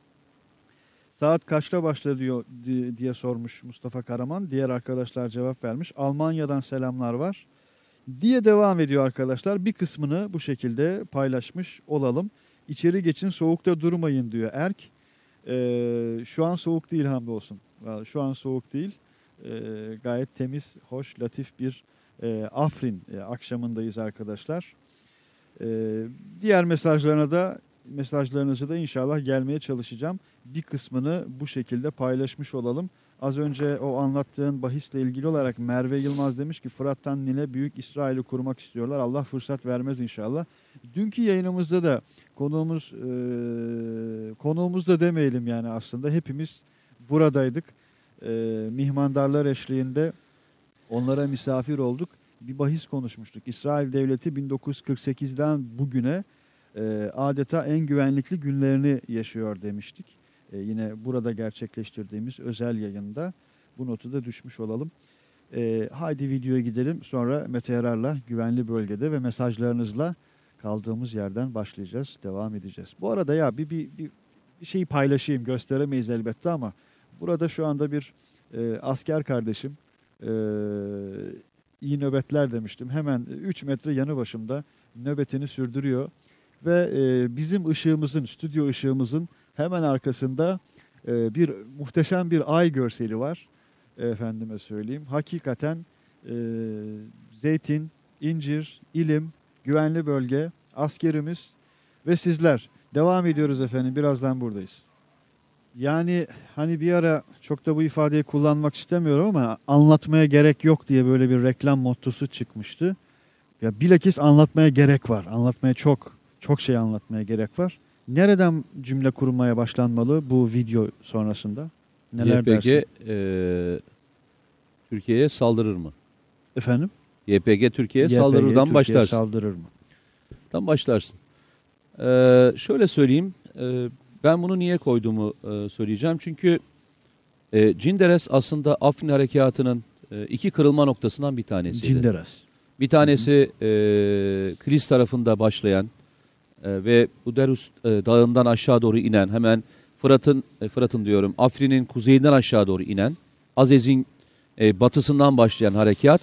S1: Saat kaçta başladı diyor, di- diye sormuş Mustafa Karaman. Diğer arkadaşlar cevap vermiş. Almanya'dan selamlar var. Diye devam ediyor arkadaşlar. Bir kısmını bu şekilde paylaşmış olalım. İçeri geçin soğukta durmayın diyor Erk. Ee, şu an soğuk değil hamdolsun. Şu an soğuk değil. Ee, gayet temiz, hoş, latif bir e, Afrin e, akşamındayız arkadaşlar. Ee, diğer mesajlarına da mesajlarınızı da inşallah gelmeye çalışacağım. Bir kısmını bu şekilde paylaşmış olalım. Az önce o anlattığın bahisle ilgili olarak Merve Yılmaz demiş ki Fırat'tan Nil'e büyük İsrail'i kurmak istiyorlar. Allah fırsat vermez inşallah. Dünkü yayınımızda da konuğumuz e, konuğumuz da demeyelim yani aslında hepimiz buradaydık. E, mihmandarlar eşliğinde onlara misafir olduk. Bir bahis konuşmuştuk. İsrail Devleti 1948'den bugüne e, adeta en güvenlikli günlerini yaşıyor demiştik. E, yine burada gerçekleştirdiğimiz özel yayında bu notu da düşmüş olalım. E, haydi videoya gidelim. Sonra Mete Yarar'la güvenli bölgede ve mesajlarınızla kaldığımız yerden başlayacağız. Devam edeceğiz. Bu arada ya bir, bir, bir, bir şeyi paylaşayım. Gösteremeyiz elbette ama burada şu anda bir e, asker kardeşim e, iyi nöbetler demiştim. Hemen 3 metre yanı başımda nöbetini sürdürüyor. Ve e, bizim ışığımızın, stüdyo ışığımızın hemen arkasında e, bir muhteşem bir ay görseli var. Efendime söyleyeyim. Hakikaten e, zeytin, incir, ilim, güvenli bölge, askerimiz ve sizler. Devam ediyoruz efendim. Birazdan buradayız. Yani hani bir ara çok da bu ifadeyi kullanmak istemiyorum ama anlatmaya gerek yok diye böyle bir reklam mottosu çıkmıştı. Ya bilakis anlatmaya gerek var. Anlatmaya çok çok şey anlatmaya gerek var. Nereden cümle kurmaya başlanmalı bu video sonrasında? Neler
S2: YPG
S1: dersin?
S2: e, Türkiye'ye saldırır mı?
S1: Efendim?
S2: YPG Türkiye'ye saldırırdan
S1: Türkiye'ye
S2: başlarsın.
S1: saldırır mı?
S2: Tam başlarsın. Ee, şöyle söyleyeyim. e, ben bunu niye koyduğumu e, söyleyeceğim. Çünkü e, Cinderes aslında Afrin Harekatı'nın e, iki kırılma noktasından bir tanesiydi.
S1: Cinderes.
S2: Bir tanesi e, Kilis tarafında başlayan e, ve Uderus e, dağından aşağı doğru inen hemen Fırat'ın e, Fırat'ın diyorum Afrin'in kuzeyinden aşağı doğru inen Azez'in e, batısından başlayan harekat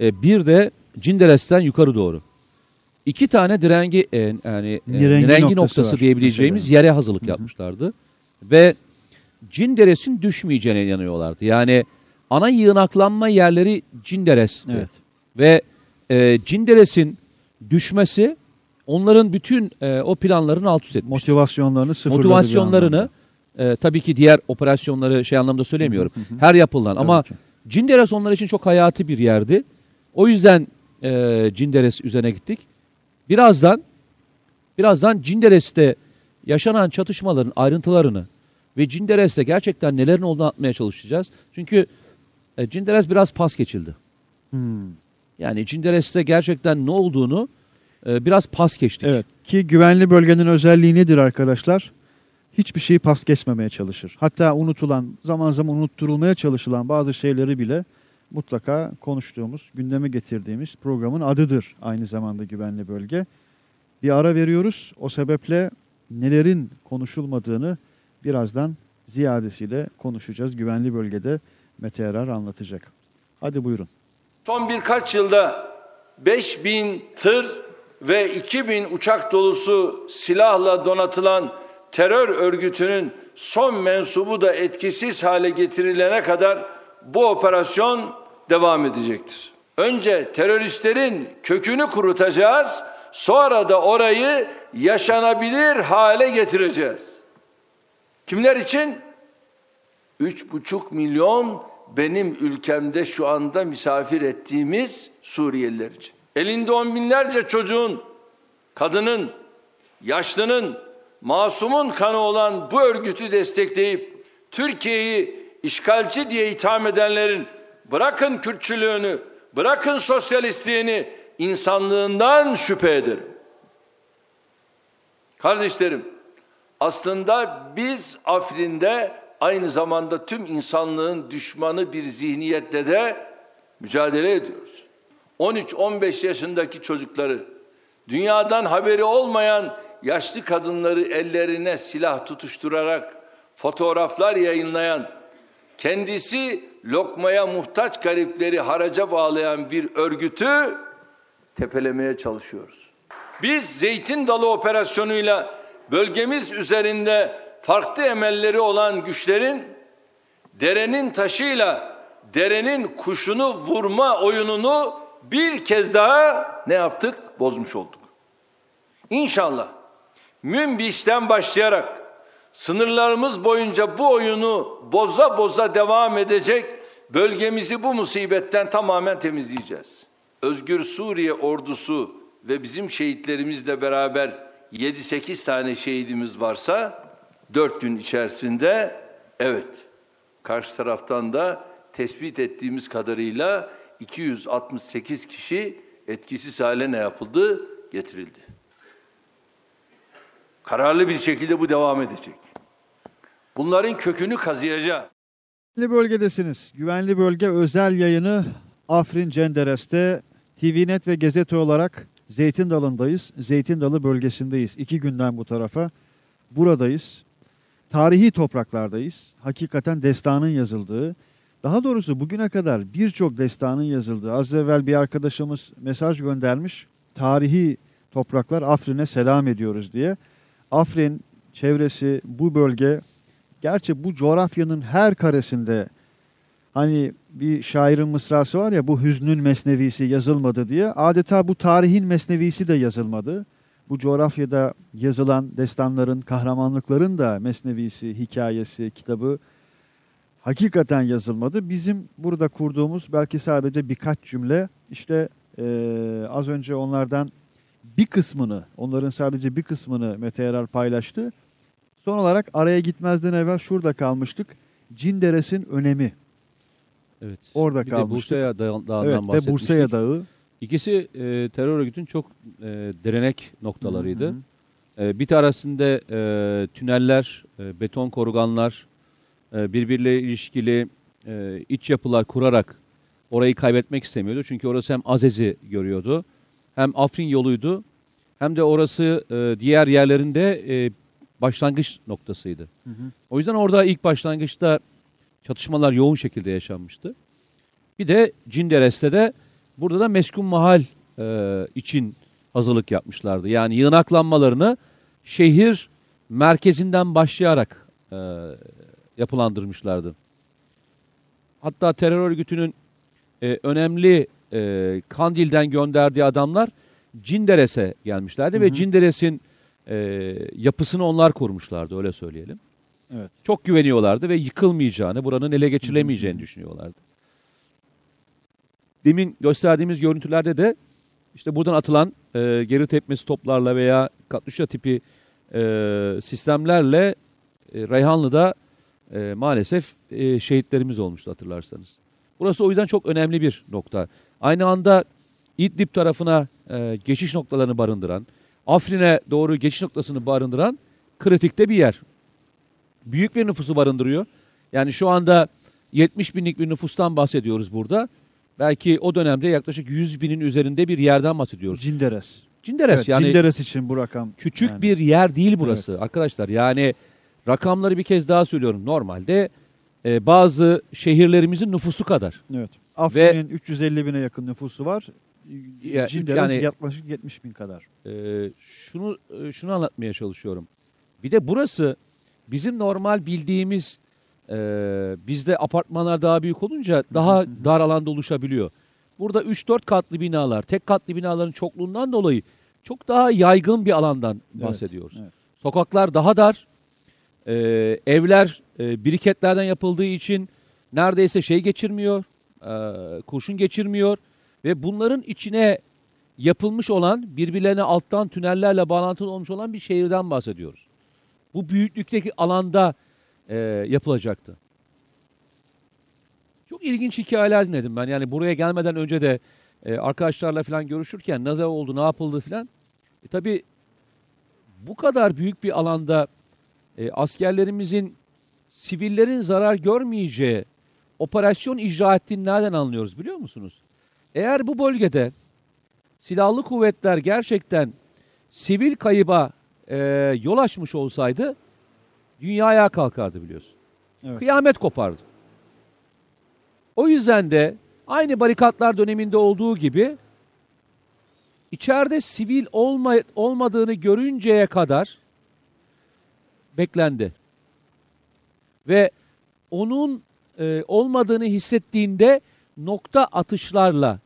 S2: e, bir de Cinderes'ten yukarı doğru. İki tane direngi e, yani e,
S1: Nirengi
S2: nirengi,
S1: noktası
S2: noktası, diyebileceğimiz
S1: mesela.
S2: yere hazırlık yapmışlardı. Ve Cinderes'in düşmeyeceğine inanıyorlardı. Yani ana yığınaklanma yerleri Cinderes'ti.
S1: Evet.
S2: Ve e, Cinderes'in düşmesi onların bütün e, o planlarını alt üst etmiş.
S1: Motivasyonlarını sıfırladı
S2: Motivasyonlarını e, tabii ki diğer operasyonları şey anlamda söylemiyorum. Her yapılan ama
S1: ki.
S2: Cinderes onlar için çok hayati bir yerdi. O yüzden e, Cinderes üzerine gittik. Birazdan birazdan Cinderes'te yaşanan çatışmaların ayrıntılarını ve Cinderes'te gerçekten nelerin olduğunu anlatmaya çalışacağız. Çünkü e, Cinderes biraz pas geçildi.
S1: Hmm.
S2: Yani Cinderes'te gerçekten ne olduğunu biraz pas geçtik.
S1: Evet ki güvenli bölgenin özelliği nedir arkadaşlar? Hiçbir şeyi pas geçmemeye çalışır. Hatta unutulan, zaman zaman unutturulmaya çalışılan bazı şeyleri bile mutlaka konuştuğumuz, gündeme getirdiğimiz programın adıdır aynı zamanda güvenli bölge. Bir ara veriyoruz. O sebeple nelerin konuşulmadığını birazdan ziyadesiyle konuşacağız. Güvenli bölgede Mete Erer anlatacak. Hadi buyurun.
S3: Son birkaç yılda 5000 tır ve 2000 uçak dolusu silahla donatılan terör örgütünün son mensubu da etkisiz hale getirilene kadar bu operasyon devam edecektir. Önce teröristlerin kökünü kurutacağız, sonra da orayı yaşanabilir hale getireceğiz. Kimler için? Üç buçuk milyon benim ülkemde şu anda misafir ettiğimiz Suriyeliler için. Elinde on binlerce çocuğun, kadının, yaşlının, masumun kanı olan bu örgütü destekleyip Türkiye'yi işgalci diye itham edenlerin bırakın Kürtçülüğünü, bırakın sosyalistliğini, insanlığından şüphe ederim. Kardeşlerim, aslında biz Afrin'de aynı zamanda tüm insanlığın düşmanı bir zihniyetle de mücadele ediyoruz. 13-15 yaşındaki çocukları, dünyadan haberi olmayan yaşlı kadınları ellerine silah tutuşturarak fotoğraflar yayınlayan, kendisi lokmaya muhtaç garipleri haraca bağlayan bir örgütü tepelemeye çalışıyoruz. Biz Zeytin Dalı operasyonuyla bölgemiz üzerinde farklı emelleri olan güçlerin derenin taşıyla derenin kuşunu vurma oyununu bir kez daha ne yaptık? Bozmuş olduk. İnşallah Münbiş'ten başlayarak sınırlarımız boyunca bu oyunu boza boza devam edecek bölgemizi bu musibetten tamamen temizleyeceğiz. Özgür Suriye ordusu ve bizim şehitlerimizle beraber 7-8 tane şehidimiz varsa 4 gün içerisinde evet karşı taraftan da tespit ettiğimiz kadarıyla 268 kişi etkisiz hale ne yapıldı? Getirildi. Kararlı bir şekilde bu devam edecek. Bunların kökünü kazıyacağız.
S1: Güvenli bölgedesiniz. Güvenli bölge özel yayını Afrin Cenderes'te TVNet ve Gazete olarak Zeytin Dalı'ndayız. Zeytin Dalı bölgesindeyiz. İki günden bu tarafa buradayız. Tarihi topraklardayız. Hakikaten destanın yazıldığı, daha doğrusu bugüne kadar birçok destanın yazıldığı. Az evvel bir arkadaşımız mesaj göndermiş. Tarihi topraklar Afrin'e selam ediyoruz diye. Afrin çevresi bu bölge gerçi bu coğrafyanın her karesinde Hani bir şairin mısrası var ya bu hüznün mesnevisi yazılmadı diye. Adeta bu tarihin mesnevisi de yazılmadı. Bu coğrafyada yazılan destanların, kahramanlıkların da mesnevisi, hikayesi, kitabı hakikaten yazılmadı. Bizim burada kurduğumuz belki sadece birkaç cümle işte eee, az önce onlardan bir kısmını, onların sadece bir kısmını Mete Erer paylaştı. Son olarak araya gitmezden evvel şurada kalmıştık. Cinderes'in önemi.
S2: Evet.
S1: Orada
S2: bir de
S1: kalmıştık.
S2: Bursa'ya Dağı- Dağı'ndan
S1: Evet ve
S2: bahsetmiştik.
S1: Bursa'ya Dağı.
S2: İkisi e, terör örgütün çok e, derenek noktalarıydı.
S1: Hı hı.
S2: E, bir tanesinde e, tüneller, e, beton koruganlar, e, ilişkili e, iç yapılar kurarak orayı kaybetmek istemiyordu. Çünkü orası hem Azez'i görüyordu, hem Afrin yoluydu, hem de orası e, diğer yerlerinde e, başlangıç noktasıydı.
S1: Hı hı.
S2: O yüzden orada ilk başlangıçta çatışmalar yoğun şekilde yaşanmıştı. Bir de Cinderes'te de burada da meskun mahal e, için hazırlık yapmışlardı. Yani yığınaklanmalarını şehir merkezinden başlayarak e, yapılandırmışlardı. Hatta terör örgütünün e, önemli e, Kandil'den gönderdiği adamlar Cinderes'e gelmişlerdi
S1: Hı
S2: ve
S1: hı.
S2: Cinderes'in e, yapısını onlar kurmuşlardı öyle söyleyelim.
S1: Evet.
S2: Çok güveniyorlardı ve yıkılmayacağını, buranın ele geçirilemeyeceğini düşünüyorlardı. Demin gösterdiğimiz görüntülerde de işte buradan atılan e, geri tepmesi toplarla veya katluşa tipi e, sistemlerle e, Reyhanlı'da e, maalesef e, şehitlerimiz olmuştu hatırlarsanız. Burası o yüzden çok önemli bir nokta. Aynı anda İdlib tarafına e, geçiş noktalarını barındıran, Afrin'e doğru geçiş noktasını barındıran kritikte bir yer. Büyük bir nüfusu barındırıyor. Yani şu anda 70 binlik bir nüfustan bahsediyoruz burada. Belki o dönemde yaklaşık 100 binin üzerinde bir yerden bahsediyoruz.
S1: Cinderes.
S2: Cinderes
S1: Evet,
S2: yani
S1: Cinderes için bu rakam.
S2: küçük
S1: yani.
S2: bir yer değil burası arkadaşlar. Yani rakamları bir kez daha söylüyorum. Normalde e, bazı şehirlerimizin nüfusu kadar.
S1: Evet. Afrin'in 350 bine yakın nüfusu var.
S2: Ya,
S1: Cinderes
S2: yani-
S1: yaklaşık 70 bin kadar.
S2: Ee, şunu e, şunu anlatmaya çalışıyorum. Bir de burası bizim normal bildiğimiz e, bizde apartmanlar daha büyük olunca daha dar alanda oluşabiliyor. Burada 3-4 katlı binalar, tek katlı binaların çokluğundan dolayı çok daha yaygın bir alandan
S1: Evet,
S2: bahsediyoruz.
S1: evet.
S2: Sokaklar daha dar, e, evler e, biriketlerden yapıldığı için neredeyse şey geçirmiyor, e, kurşun geçirmiyor ve bunların içine yapılmış olan birbirlerine alttan tünellerle bağlantılı olmuş olan bir şehirden bahsediyoruz. Bu büyüklükteki alanda e, yapılacaktı. Çok ilginç hikayeler dinledim ben. Yani buraya gelmeden önce de e, arkadaşlarla falan görüşürken ne oldu, ne yapıldı falan. E, tabii bu kadar büyük bir alanda e, askerlerimizin sivillerin zarar görmeyeceği operasyon icra ettiğini nereden anlıyoruz biliyor musunuz? Eğer bu bölgede silahlı kuvvetler gerçekten sivil kayıba e, yol açmış olsaydı dünya ayağa kalkardı biliyorsun.
S1: Evet.
S2: Kıyamet kopardı. O yüzden de aynı barikatlar döneminde olduğu gibi içeride sivil olma, olmadığını görünceye kadar beklendi. Ve onun e, olmadığını hissettiğinde nokta atışlarla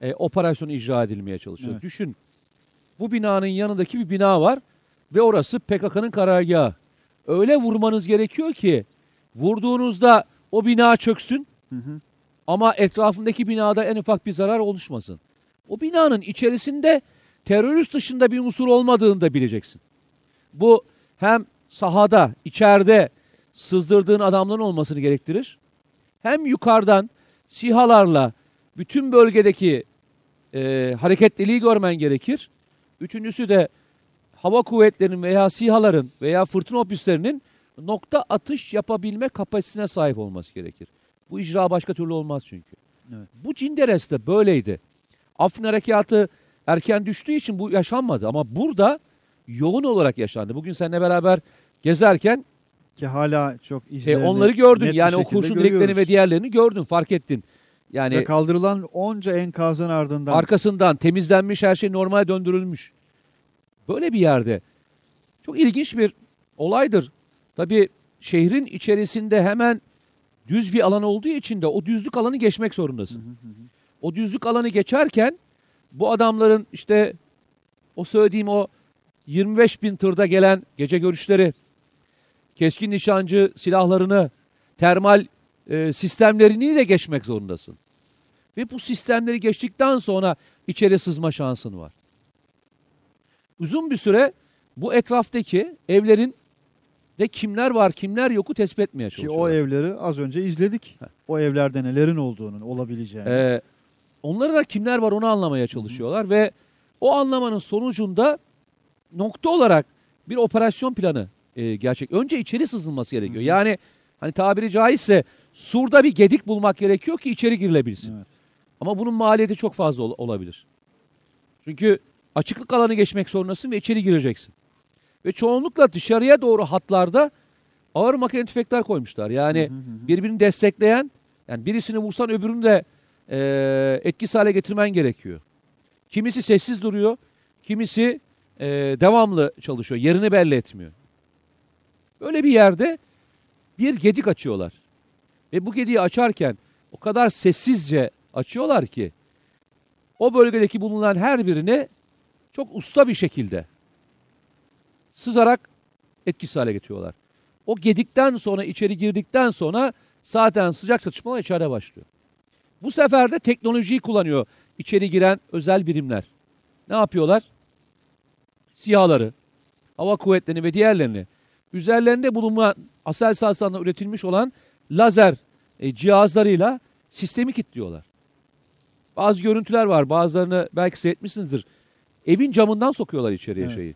S2: e, operasyon icra edilmeye çalışıyor.
S1: Evet.
S2: Düşün bu binanın yanındaki bir bina var ve orası PKK'nın karargahı. Öyle vurmanız gerekiyor ki vurduğunuzda o bina çöksün
S1: Hı hı.
S2: ama etrafındaki binada en ufak bir zarar oluşmasın. O binanın içerisinde terörist dışında bir unsur olmadığını da bileceksin. Bu hem sahada, içeride sızdırdığın adamların olmasını gerektirir. Hem yukarıdan sihalarla bütün bölgedeki e, hareketliliği görmen gerekir. Üçüncüsü de hava kuvvetlerinin veya sihaların veya fırtına opüslerinin nokta atış yapabilme kapasitesine sahip olması gerekir. Bu icra başka türlü olmaz çünkü.
S1: Evet.
S2: Bu Cinderes'te böyleydi. Afrin harekatı erken düştüğü için bu yaşanmadı ama burada yoğun olarak yaşandı. Bugün seninle beraber gezerken
S1: Ki hala çok
S2: e, onları gördün. Yani o kurşun
S1: görüyoruz.
S2: ve diğerlerini gördün, fark ettin. Yani
S1: Ve kaldırılan onca enkazın ardından
S2: arkasından temizlenmiş, her şey normale döndürülmüş. Böyle bir yerde çok ilginç bir olaydır. Tabii şehrin içerisinde hemen düz bir alan olduğu için de o düzlük alanı geçmek zorundasın. O düzlük alanı geçerken bu adamların işte o söylediğim o 25 bin tırda gelen gece görüşleri, keskin nişancı silahlarını, termal e, sistemlerini de geçmek zorundasın. Ve bu sistemleri geçtikten sonra içeri sızma şansın var. Uzun bir süre bu etraftaki evlerin de kimler var kimler yoku tespit etmeye
S1: Ki
S2: çalışıyorlar.
S1: o evleri az önce izledik. O evlerde nelerin olduğunu, olabileceğini.
S2: Ee, onlara da kimler var onu anlamaya çalışıyorlar ve o anlamanın sonucunda nokta olarak bir operasyon planı e, gerçek. Önce içeri sızılması gerekiyor. Yani hani tabiri caizse surda bir gedik bulmak gerekiyor ki içeri girilebilsin.
S1: Evet.
S2: Ama bunun maliyeti çok fazla ol- olabilir. Çünkü açıklık alanı geçmek zorundasın ve içeri gireceksin. Ve çoğunlukla dışarıya doğru hatlarda ağır makine tüfekler koymuşlar. Yani birbirini destekleyen, yani birisini vursan öbürünü de e, etkisiz hale getirmen gerekiyor. Kimisi sessiz duruyor, kimisi e, devamlı çalışıyor, yerini belli etmiyor. Böyle bir yerde bir gedik açıyorlar. Ve bu gediği açarken o kadar sessizce açıyorlar ki o bölgedeki bulunan her birini çok usta bir şekilde sızarak etkisiz hale getiriyorlar. O gedikten sonra içeri girdikten sonra zaten sıcak çatışmalar içeride başlıyor. Bu sefer de teknolojiyi kullanıyor içeri giren özel birimler. Ne yapıyorlar? SİHA'ları, hava kuvvetlerini ve diğerlerini üzerlerinde bulunan Aselsan'dan üretilmiş olan lazer e, cihazlarıyla sistemi kilitliyorlar. Bazı görüntüler var. Bazılarını belki seyretmişsinizdir. Evin camından sokuyorlar içeriye
S1: Evet.
S2: şeyi.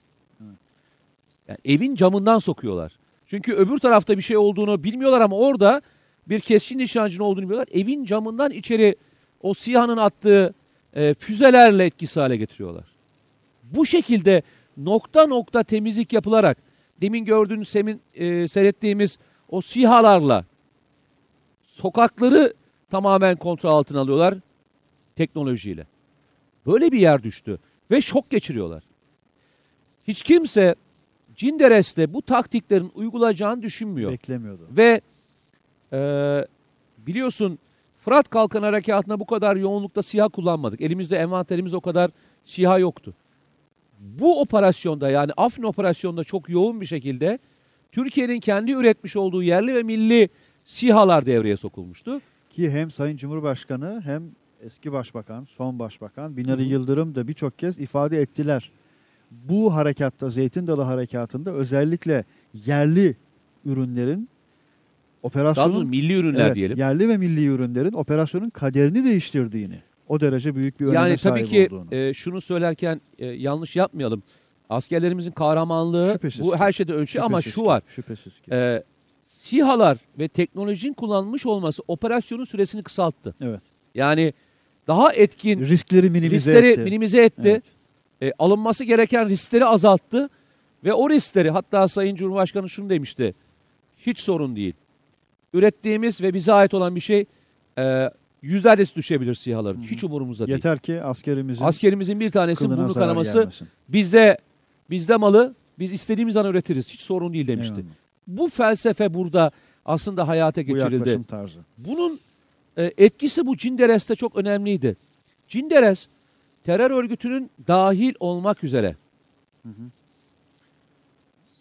S2: Yani evin camından sokuyorlar. Çünkü öbür tarafta bir şey olduğunu bilmiyorlar ama orada bir keskin nişancının olduğunu biliyorlar. Evin camından içeri o SİHA'nın attığı e, füzelerle etkisiz hale getiriyorlar. Bu şekilde nokta nokta temizlik yapılarak demin gördüğünüz, semin, e, seyrettiğimiz o SİHA'larla sokakları tamamen kontrol altına alıyorlar teknolojiyle. Böyle bir yer düştü ve şok geçiriyorlar. Hiç kimse Cinderes'te bu taktiklerin uygulayacağını düşünmüyor.
S1: Beklemiyordu.
S2: Ve e, biliyorsun Fırat Kalkan Harekatı'nda bu kadar yoğunlukta SİHA kullanmadık. Elimizde envanterimiz o kadar SİHA yoktu. Bu operasyonda yani Afrin operasyonunda çok yoğun bir şekilde Türkiye'nin kendi üretmiş olduğu yerli ve milli SİHA'lar devreye sokulmuştu.
S1: Ki hem Sayın Cumhurbaşkanı hem eski başbakan, son başbakan Binali
S2: Hı.
S1: Yıldırım da birçok kez ifade ettiler. Bu harekatta, Zeytin Dalı harekatında özellikle yerli ürünlerin
S2: Daha
S1: operasyonun
S2: doğrusu milli ürünler
S1: Evet,
S2: diyelim.
S1: yerli ve milli ürünlerin operasyonun kaderini değiştirdiğini, o derece büyük bir öneme
S2: Yani tabii
S1: sahip
S2: ki
S1: olduğunu.
S2: e, şunu söylerken e, yanlış yapmayalım. Askerlerimizin kahramanlığı
S1: Şüphesiz
S2: bu
S1: ki.
S2: her şeyden ölçü ama şu
S1: ki,
S2: var.
S1: Şüphesiz ki.
S2: E, SİHA'lar ve teknolojinin kullanılmış olması operasyonun süresini kısalttı.
S1: evet.
S2: Yani daha etkin
S1: Riskleri minimize
S2: riskleri
S1: etti.
S2: minimize etti.
S1: Evet.
S2: E, alınması gereken riskleri azalttı. Ve o riskleri hatta Sayın Cumhurbaşkanı şunu demişti. Hiç sorun değil. Ürettiğimiz ve bize ait olan bir şey e, yüzlercesi düşebilir SİHA'ların.
S1: Hı hı.
S2: Hiç umurumuzda değil.
S1: Yeter ki askerimizin
S2: Askerimizin bir tanesinin burnu kanaması
S1: gelmesin.
S2: bizde bizde malı biz istediğimiz an üretiriz. Hiç sorun değil demişti.
S1: Eyvallah.
S2: Bu felsefe burada aslında hayata
S1: Bu
S2: geçirildi.
S1: yaklaşım tarzı.
S2: Bunun e, etkisi bu Cinderes'te çok önemliydi. Cinderes terör örgütünün dahil olmak üzere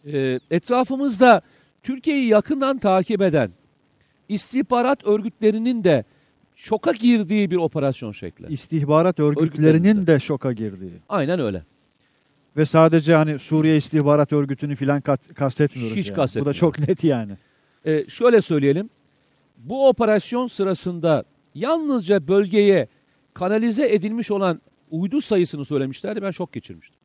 S2: e, etrafımızda Türkiye'yi yakından takip eden istihbarat örgütlerinin de şoka girdiği bir operasyon şekli.
S1: İstihbarat örgütlerinin de şoka girdiği.
S2: Aynen öyle.
S1: Ve sadece hani Suriye İstihbarat Örgütü'nü filan kastetmiyoruz.
S2: Hiç
S1: yani. Bu da
S2: kastetmiyoruz.
S1: çok net yani.
S2: E, şöyle söyleyelim. Bu operasyon sırasında yalnızca bölgeye kanalize edilmiş olan uydu sayısını söylemişlerdi. Ben şok geçirmiştim.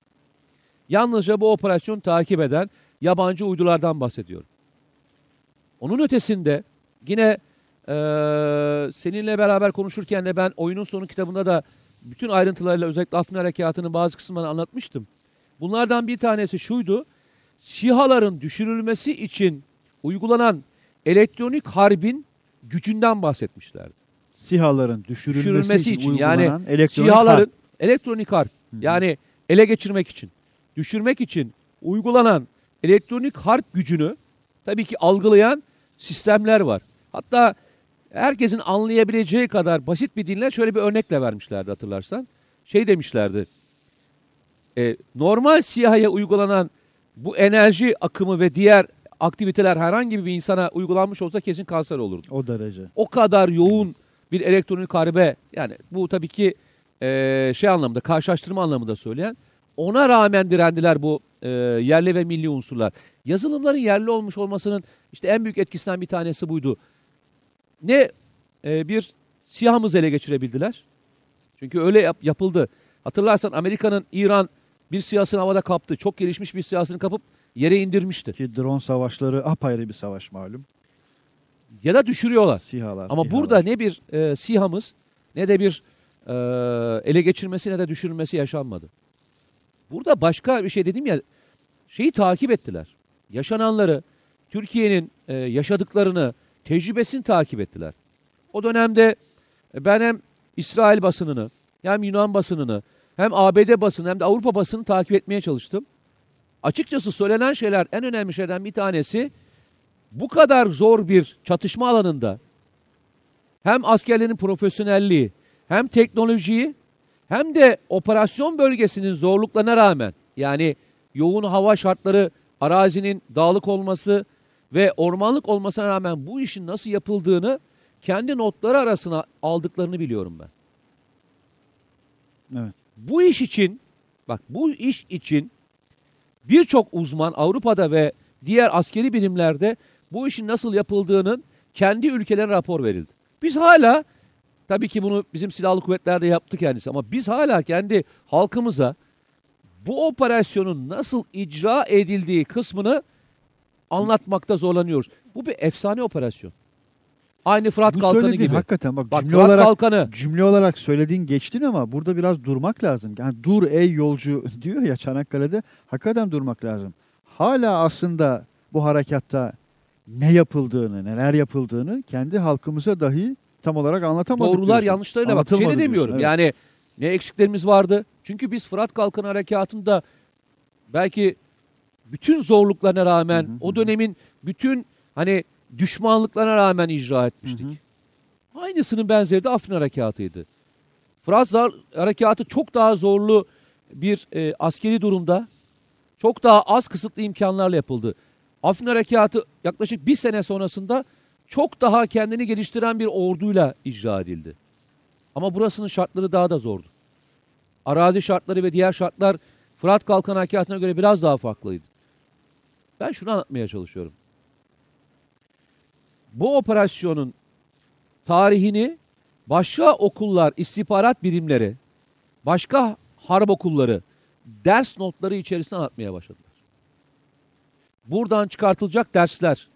S2: Yalnızca bu operasyonu takip eden yabancı uydulardan bahsediyorum. Onun ötesinde yine e, seninle beraber konuşurken de ben oyunun sonu kitabında da bütün ayrıntılarıyla özellikle Afrin Harekatı'nın bazı kısımlarını anlatmıştım. Bunlardan bir tanesi şuydu. SİHA'ların düşürülmesi için uygulanan elektronik harbin gücünden bahsetmişlerdi.
S1: SİHA'ların düşürülmesi,
S2: Düşürülmesi
S1: için,
S2: için yani
S1: elektronik
S2: SİHA'ların
S1: harp.
S2: elektronik harp
S1: hı.
S2: yani ele geçirmek için, düşürmek için uygulanan elektronik harp gücünü tabii ki algılayan sistemler var. Hatta herkesin anlayabileceği kadar basit bir dille şöyle bir örnekle vermişlerdi hatırlarsan. Şey demişlerdi. e, normal siyahaya uygulanan bu enerji akımı ve diğer aktiviteler herhangi bir insana uygulanmış olsa kesin kanser olurdu.
S1: O derece.
S2: O kadar yoğun bir elektronik harbe yani bu tabii ki e, şey anlamında karşılaştırma anlamında söyleyen ona rağmen direndiler bu e, yerli ve milli unsurlar. Yazılımların yerli olmuş olmasının işte en büyük etkisinden bir tanesi buydu. Ne e, bir siyahımızı ele geçirebildiler. Çünkü öyle yap- yapıldı. Hatırlarsan Amerika'nın İran bir siyasını havada kaptı. Çok gelişmiş bir siyasını kapıp yere indirmişti.
S1: Ki drone savaşları apayrı bir savaş malum.
S2: Ya da düşürüyorlar.
S1: Sihalar.
S2: Ama
S1: İHA'lar.
S2: burada ne bir e, SİHA'mız ne de bir e, ele geçirmesi ne de düşürülmesi yaşanmadı. Burada başka bir şey dedim ya şeyi takip ettiler. Yaşananları, Türkiye'nin e, yaşadıklarını, tecrübesini takip ettiler. O dönemde e, ben hem İsrail basınını hem Yunan basınını hem ABD basını hem de Avrupa basını takip etmeye çalıştım. Açıkçası söylenen şeyler en önemli şeylerden bir tanesi bu kadar zor bir çatışma alanında hem askerlerin profesyonelliği hem teknolojiyi hem de operasyon bölgesinin zorluklarına rağmen yani yoğun hava şartları, arazinin dağlık olması ve ormanlık olmasına rağmen bu işin nasıl yapıldığını kendi notları arasına aldıklarını biliyorum ben.
S1: Evet.
S2: Bu iş için bak bu iş için birçok uzman Avrupa'da ve diğer askeri birimlerde bu işin nasıl yapıldığının kendi ülkelerine rapor verildi. Biz hala tabii ki bunu bizim silahlı kuvvetlerde yaptı kendisi ama biz hala kendi halkımıza bu operasyonun nasıl icra edildiği kısmını anlatmakta zorlanıyoruz. Bu bir efsane operasyon. Aynı Fırat
S1: Bu
S2: Kalkanı gibi.
S1: hakikaten bak,
S2: Bak
S1: cümle
S2: Fırat
S1: olarak
S2: Kalkanı
S1: cümle olarak söylediğin geçtin ama burada biraz durmak lazım. Yani dur ey yolcu diyor ya Çanakkale'de. Hakikaten durmak lazım. Hala aslında bu harekatta ne yapıldığını, neler yapıldığını kendi halkımıza dahi tam olarak anlatamadık.
S2: Doğrular
S1: diyorsun.
S2: yanlışlarıyla bak şey de demiyorum.
S1: diyorsun, evet.
S2: Yani ne eksiklerimiz vardı? Çünkü biz Fırat Kalkanı Harekatı'nda belki bütün zorluklarına rağmen
S1: Hı hı,
S2: o dönemin bütün hani düşmanlıklarına rağmen icra etmiştik.
S1: Hı hı.
S2: Aynısının benzeri de Afrin Harekatı'ydı. Fırat Zar- Harekatı çok daha zorlu bir e, askeri durumda çok daha az kısıtlı imkanlarla yapıldı. Afrin Harekatı yaklaşık bir sene sonrasında çok daha kendini geliştiren bir orduyla icra edildi. Ama burasının şartları daha da zordu. Arazi şartları ve diğer şartlar Fırat Kalkan Harekatı'na göre biraz daha farklıydı. Ben şunu anlatmaya çalışıyorum. Bu operasyonun tarihini başka okullar, istihbarat birimleri, başka harp okulları ders notları içerisinde anlatmaya başladılar. Buradan çıkartılacak dersler,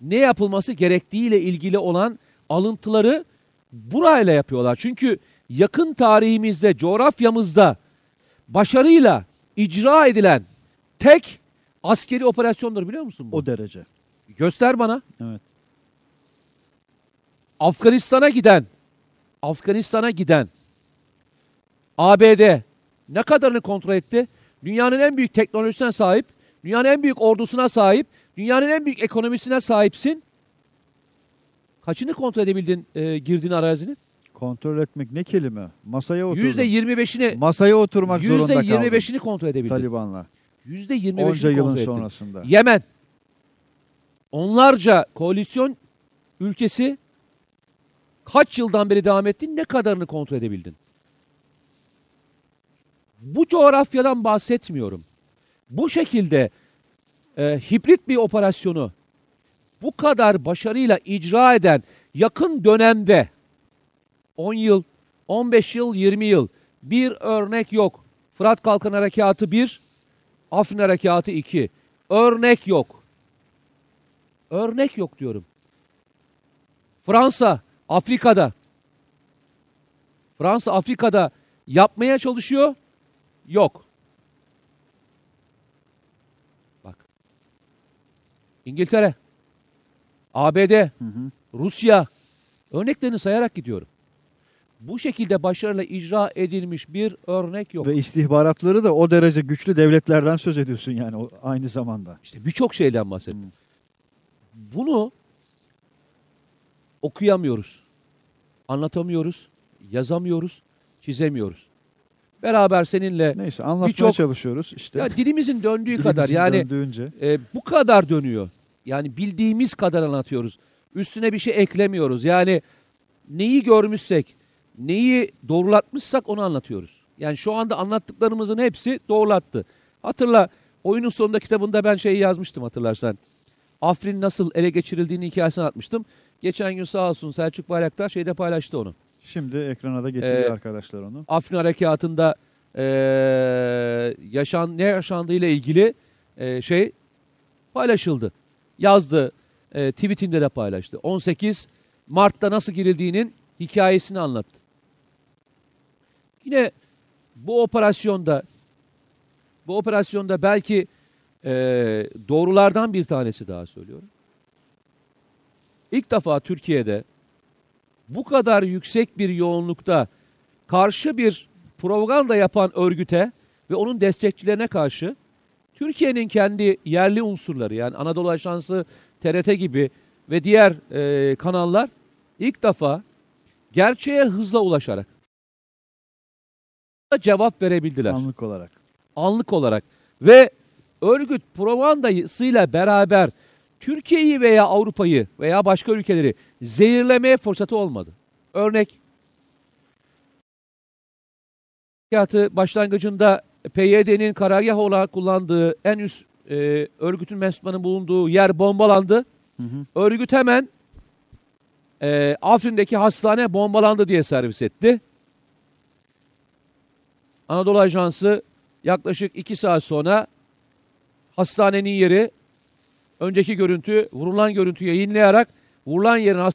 S2: ne yapılması gerektiğiyle ilgili olan alıntıları burayla yapıyorlar. Çünkü yakın tarihimizde, coğrafyamızda başarıyla icra edilen tek askeri operasyondur biliyor musun bu?
S1: O derece.
S2: Göster bana.
S1: Evet.
S2: Afganistan'a giden, Afganistan'a giden ABD ne kadarını kontrol etti? Dünyanın en büyük teknolojisine sahip, dünyanın en büyük ordusuna sahip, dünyanın en büyük ekonomisine sahipsin. Kaçını kontrol edebildin e, girdiğin arazinin?
S1: Kontrol etmek ne kelime? Masaya oturdun.
S2: Yüzde yirmi beşini,
S1: Masaya oturmak zorunda kaldın.
S2: yirmi beşini kontrol edebildin.
S1: Taliban'la.
S2: Yüzde yirmi
S1: Onca yılın
S2: ettin.
S1: sonrasında.
S2: Yemen. Onlarca koalisyon ülkesi kaç yıldan beri devam etti? Ne kadarını kontrol edebildin? Bu coğrafyadan bahsetmiyorum. Bu şekilde e, hibrit bir operasyonu bu kadar başarıyla icra eden yakın dönemde 10 yıl, 15 yıl, 20 yıl bir örnek yok. Fırat Kalkan Harekatı 1, Afrin Harekatı 2. Örnek yok. Örnek yok diyorum. Fransa Afrika'da Fransa Afrika'da yapmaya çalışıyor. Yok. Bak. İngiltere, ABD,
S1: Hı hı.
S2: Rusya örneklerini sayarak gidiyorum. Bu şekilde başarıyla icra edilmiş bir örnek yok.
S1: Ve istihbaratları da o derece güçlü devletlerden söz ediyorsun yani o, aynı zamanda.
S2: İşte birçok şeyden bahsettim.
S1: Hmm.
S2: Bunu okuyamıyoruz. Anlatamıyoruz, yazamıyoruz, çizemiyoruz. Beraber seninle
S1: Neyse anlatmaya
S2: Birçok-
S1: çalışıyoruz işte.
S2: ya dilimizin döndüğü
S1: Dilimizin
S2: kadar yani
S1: döndüğünce.
S2: e, bu kadar dönüyor. Yani bildiğimiz kadar anlatıyoruz. Üstüne bir şey eklemiyoruz. Yani neyi görmüşsek, neyi doğrulatmışsak onu anlatıyoruz. Yani şu anda anlattıklarımızın hepsi doğrulattı. Hatırla oyunun sonunda kitabında ben şeyi yazmıştım hatırlarsan. Afrin nasıl ele geçirildiğini hikayesini atmıştım. Geçen gün sağ olsun Selçuk Bayraktar şeyde paylaştı onu.
S1: Şimdi ekrana da getiriyor
S2: Ee,
S1: arkadaşlar onu.
S2: Afrin Harekatı'nda eee, yaşan ne yaşandığıyla ilgili eee, şey paylaşıldı. Yazdı. eee, tweetinde de paylaştı. 18 Mart'ta nasıl girildiğinin hikayesini anlattı. Yine bu operasyonda bu operasyonda belki eee, doğrulardan bir tanesi daha söylüyorum. İlk defa Türkiye'de bu kadar yüksek bir yoğunlukta karşı bir propaganda yapan örgüte ve onun destekçilerine karşı Türkiye'nin kendi yerli unsurları yani Anadolu Ajansı, TRT gibi ve diğer e, kanallar ilk defa gerçeğe hızla ulaşarak cevap verebildiler
S1: Anlık olarak.
S2: anlık olarak ve örgüt propagandasıyla beraber Türkiye'yi veya Avrupa'yı veya başka ülkeleri zehirlemeye fırsatı olmadı. Örnek harekatı başlangıcında PYD'nin karargah olarak kullandığı en üst e, örgütün mensuplarının bulunduğu yer bombalandı.
S1: Hı hı.
S2: Örgüt hemen e, Afrin'deki hastane bombalandı diye servis etti. Anadolu Ajansı yaklaşık iki saat sonra hastanenin yeri önceki görüntü vurulan görüntü yayınlayarak vurulan yerin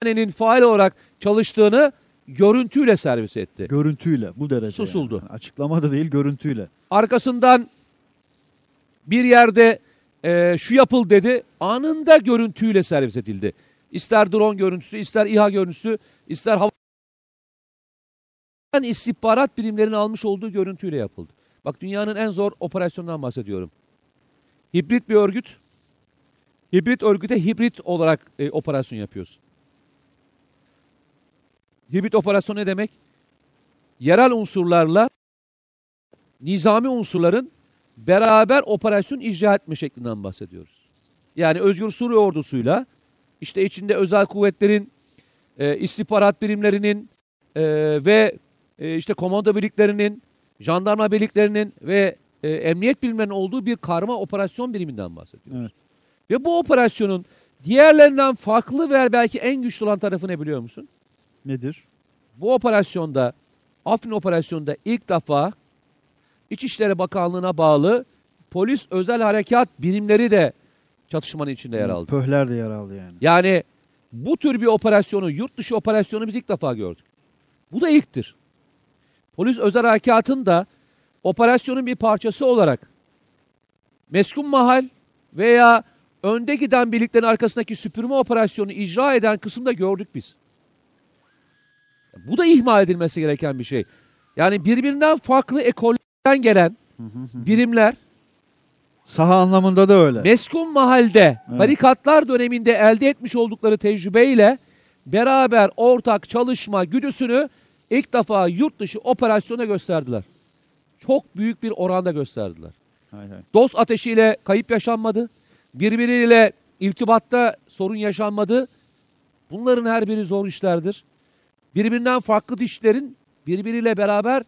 S2: hastanenin faal olarak çalıştığını görüntüyle servis etti.
S1: Görüntüyle bu derece.
S2: Susuldu.
S1: Yani. Açıklama da değil görüntüyle.
S2: Arkasından bir yerde e, şu yapıl dedi anında görüntüyle servis edildi. İster drone görüntüsü, ister İHA görüntüsü, ister hava istihbarat birimlerinin almış olduğu görüntüyle yapıldı. Bak dünyanın en zor operasyonundan bahsediyorum. Hibrit bir örgüt. Hibrit örgüte hibrit olarak e, operasyon yapıyoruz. Hibrit operasyon ne demek? Yerel unsurlarla nizami unsurların beraber operasyon icra etme şeklinden bahsediyoruz. Yani Özgür Suriye ordusuyla işte içinde özel kuvvetlerin, e, istihbarat birimlerinin e, ve e, işte komando birliklerinin, jandarma birliklerinin ve e, emniyet birimlerinin olduğu bir karma operasyon biriminden bahsediyoruz.
S1: Evet.
S2: Ve bu operasyonun diğerlerinden farklı ve belki en güçlü olan tarafı ne biliyor musun?
S1: Nedir?
S2: Bu operasyonda, Afrin operasyonunda ilk defa İçişleri Bakanlığı'na bağlı polis özel harekat birimleri de çatışmanın içinde yer aldı.
S1: Pöhler de yer aldı yani.
S2: Yani bu tür bir operasyonu, yurt dışı operasyonu biz ilk defa gördük. Bu da ilktir. Polis özel harekatın da operasyonun bir parçası olarak meskun mahal veya önde giden birliklerin arkasındaki süpürme operasyonu icra eden kısımda gördük biz. Bu da ihmal edilmesi gereken bir şey. Yani birbirinden farklı ekollerden gelen birimler
S1: Saha anlamında da öyle.
S2: meskun mahalde
S1: Evet.
S2: barikatlar döneminde elde etmiş oldukları tecrübeyle beraber ortak çalışma güdüsünü ilk defa yurt dışı operasyona gösterdiler. Çok büyük bir oranda gösterdiler.
S1: Hay hay.
S2: Dost ateşiyle kayıp yaşanmadı. Birbiriyle irtibatta sorun yaşanmadı. Bunların her biri zor işlerdir. Birbirinden farklı dişlerin birbiriyle beraber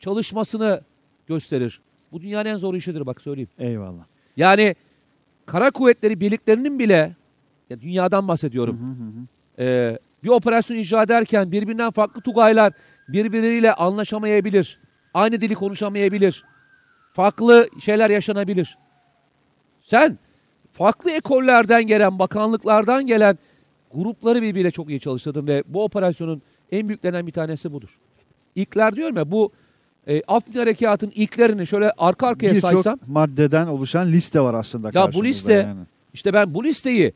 S2: çalışmasını gösterir. Bu dünyanın en zor işidir bak söyleyeyim.
S1: Eyvallah.
S2: Yani kara kuvvetleri birliklerinin bile ya dünyadan bahsediyorum.
S1: Hı hı hı.
S2: Ee, bir operasyon icra ederken birbirinden farklı tugaylar birbirleriyle anlaşamayabilir. Aynı dili konuşamayabilir. Farklı şeyler yaşanabilir. Sen farklı ekollerden gelen, bakanlıklardan gelen grupları birbiriyle çok iyi çalıştırdın ve bu operasyonun en büyüklerinden bir tanesi budur. İlkler diyorum ya bu e, Afrin Harekatı'nın ilklerini şöyle arka arkaya saysam
S1: Birçok maddeden oluşan liste var aslında
S2: bu
S1: karşımızda
S2: liste-
S1: Yani.
S2: işte ben bu listeyi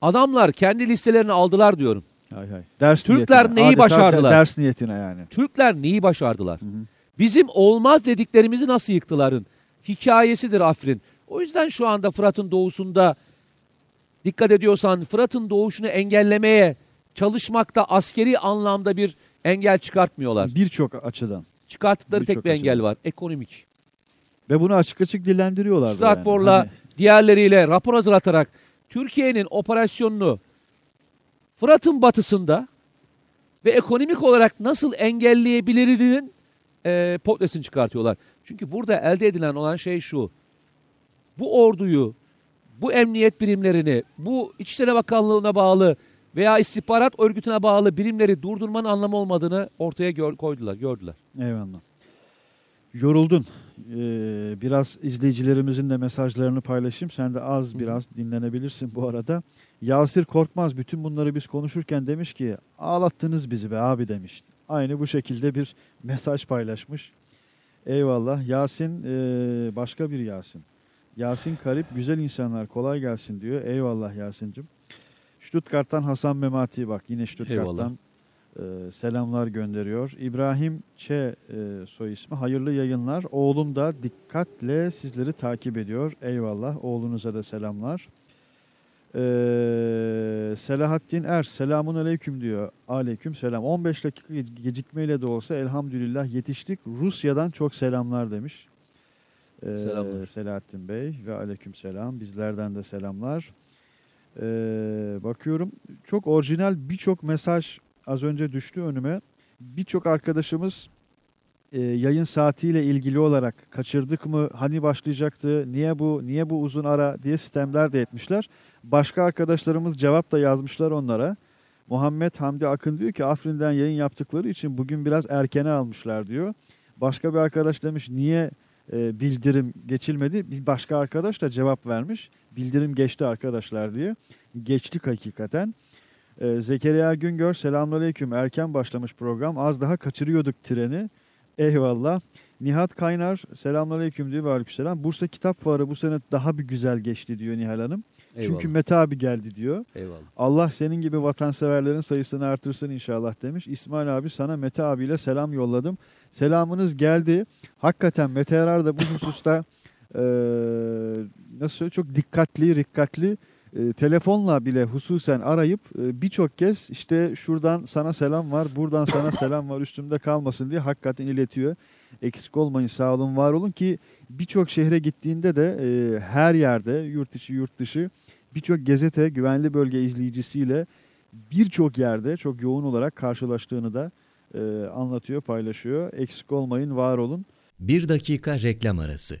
S2: adamlar kendi listelerini aldılar diyorum.
S1: Hay hay. Ders
S2: Türkler
S1: niyetine,
S2: neyi
S1: adeta
S2: başardılar?
S1: Ders niyetine yani.
S2: Türkler neyi başardılar?
S1: Hı hı.
S2: Bizim olmaz dediklerimizi nasıl yıktıların hikayesidir Afrin. O yüzden şu anda Fırat'ın doğusunda dikkat ediyorsan Fırat'ın doğuşunu engellemeye çalışmakta askeri anlamda bir engel çıkartmıyorlar.
S1: Birçok açıdan.
S2: Çıkarttıkları
S1: birçok
S2: tek bir engel
S1: açıdan.
S2: var. Ekonomik.
S1: Ve bunu açık açık dillendiriyorlar.
S2: Stratfor'la
S1: yani. Hani
S2: diğerleriyle rapor hazırlatarak Türkiye'nin operasyonunu Fırat'ın batısında ve ekonomik olarak nasıl engelleyebilirinin e, potresini çıkartıyorlar. Çünkü burada elde edilen olan şey şu. Bu orduyu, bu emniyet birimlerini, bu İçişleri Bakanlığı'na bağlı veya istihbarat örgütüne bağlı birimleri durdurmanın anlamı olmadığını ortaya gör- koydular, gördüler.
S1: Eyvallah. Yoruldun. Ee, biraz izleyicilerimizin de mesajlarını paylaşayım. Sen de az biraz dinlenebilirsin bu arada. Yasir Korkmaz bütün bunları biz konuşurken demiş ki ağlattınız bizi be abi demiş. Aynı bu şekilde bir mesaj paylaşmış. Eyvallah. Yasin e, başka bir Yasin. Yasin Karip güzel insanlar kolay gelsin diyor. Eyvallah Yasin'cim. Stuttgart'tan Hasan Memati bak yine Stuttgart'tan e, selamlar gönderiyor. İbrahim Ç e, soy ismi. Hayırlı yayınlar. Oğlum da dikkatle sizleri takip ediyor. Eyvallah. Oğlunuza da selamlar. E, Selahattin Er selamun aleyküm diyor. Aleyküm selam. 15 dakika ge- gecikmeyle de olsa elhamdülillah yetiştik. Rusya'dan çok selamlar demiş. E,
S2: Selamlar.
S1: Selahattin Bey ve aleyküm selam. Bizlerden de selamlar. E, bakıyorum çok orijinal birçok mesaj az önce düştü önüme. Birçok arkadaşımız e, yayın saatiyle ilgili olarak kaçırdık mı, hani başlayacaktı, niye bu, niye bu uzun ara diye sistemler de etmişler. Başka arkadaşlarımız cevap da yazmışlar onlara. Muhammed Hamdi Akın diyor ki Afrin'den yayın yaptıkları için bugün biraz erkene almışlar diyor. Başka bir arkadaş demiş niye e, bildirim geçilmedi? Bir başka arkadaş da cevap vermiş. Bildirim geçti arkadaşlar diye. Geçtik hakikaten. Ee, Zekeriya Güngör selamünaleyküm. Erken başlamış program. Az daha kaçırıyorduk treni. Eyvallah. Nihat Kaynar selamünaleyküm diyor ve aleykümselam. Bursa Kitap Fuarı bu sene daha bir güzel geçti diyor Nihal Hanım.
S2: Eyvallah.
S1: Çünkü Mete abi geldi diyor.
S2: Eyvallah.
S1: Allah senin gibi vatanseverlerin sayısını artırsın inşallah demiş. İsmail abi sana Mete abiyle selam yolladım. Selamınız geldi. Hakikaten Mete Erar da bu hususta eee, nasıl söyleyeyim çok dikkatli, rikkatli e, telefonla bile hususen arayıp e, birçok kez işte şuradan sana selam var, buradan sana selam var üstümde kalmasın diye hakikaten iletiyor. Eksik olmayın, sağ olun, var olun ki birçok şehre gittiğinde de e, her yerde yurt içi yurt dışı birçok gazete güvenli bölge izleyicisiyle birçok yerde çok yoğun olarak karşılaştığını da e, anlatıyor, paylaşıyor. Eksik olmayın, var olun.
S4: Bir dakika reklam arası.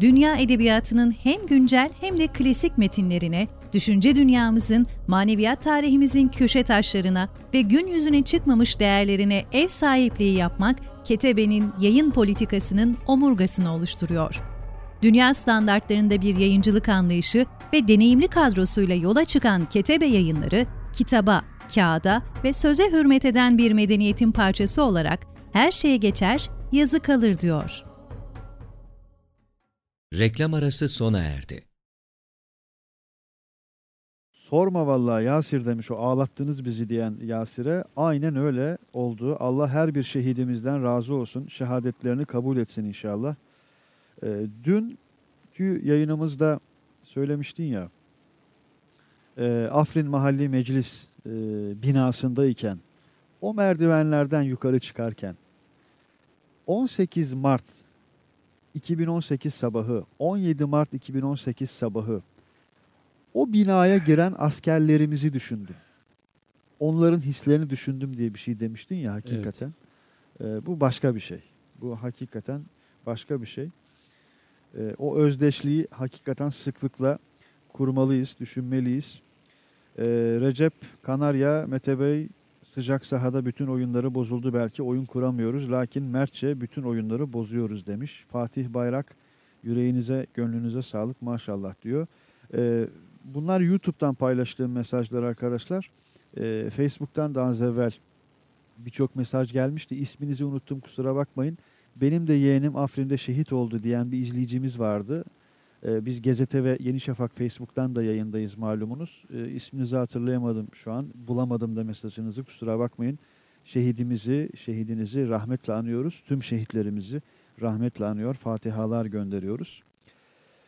S5: dünya edebiyatının hem güncel hem de klasik metinlerine, düşünce dünyamızın, maneviyat tarihimizin köşe taşlarına ve gün yüzüne çıkmamış değerlerine ev sahipliği yapmak, Ketebe'nin yayın politikasının omurgasını oluşturuyor. Dünya standartlarında bir yayıncılık anlayışı ve deneyimli kadrosuyla yola çıkan Ketebe yayınları, kitaba, kağıda ve söze hürmet eden bir medeniyetin parçası olarak her şeye geçer, yazı kalır diyor.
S4: Reklam arası sona erdi.
S1: Sorma vallahi Yasir demiş o ağlattınız bizi diyen Yasir'e. Aynen öyle oldu. Allah her bir şehidimizden razı olsun. Şehadetlerini kabul etsin inşallah. Ee, dünkü yayınımızda söylemiştin ya. e, Afrin Mahalli Meclis e, binasındayken o merdivenlerden yukarı çıkarken 18 Mart 2018 sabahı 17 Mart 2018 sabahı o binaya giren askerlerimizi düşündüm. Onların hislerini düşündüm diye bir şey demiştin ya hakikaten. Ee, bu başka bir şey. Bu hakikaten başka bir şey. Ee, o özdeşliği hakikaten sıklıkla kurmalıyız, düşünmeliyiz. Ee, Recep Kanarya, Mete Bey sıcak sahada bütün oyunları bozuldu belki oyun kuramıyoruz. Lakin mertçe bütün oyunları bozuyoruz demiş. Fatih Bayrak yüreğinize, gönlünüze sağlık maşallah diyor. Ee, bunlar YouTube'dan paylaştığım mesajlar arkadaşlar. Ee, Facebook'tan daha az evvel birçok mesaj gelmişti. İsminizi unuttum kusura bakmayın. Benim de yeğenim Afrin'de şehit oldu diyen bir izleyicimiz vardı. Ee, biz Gazete ve Yeni Şafak Facebook'tan da yayındayız malumunuz. Ee, isminizi hatırlayamadım şu an. Bulamadım da mesajınızı kusura bakmayın. Şehidimizi, şehidinizi rahmetle anıyoruz. Tüm şehitlerimizi rahmetle anıyor. Fatihalar gönderiyoruz.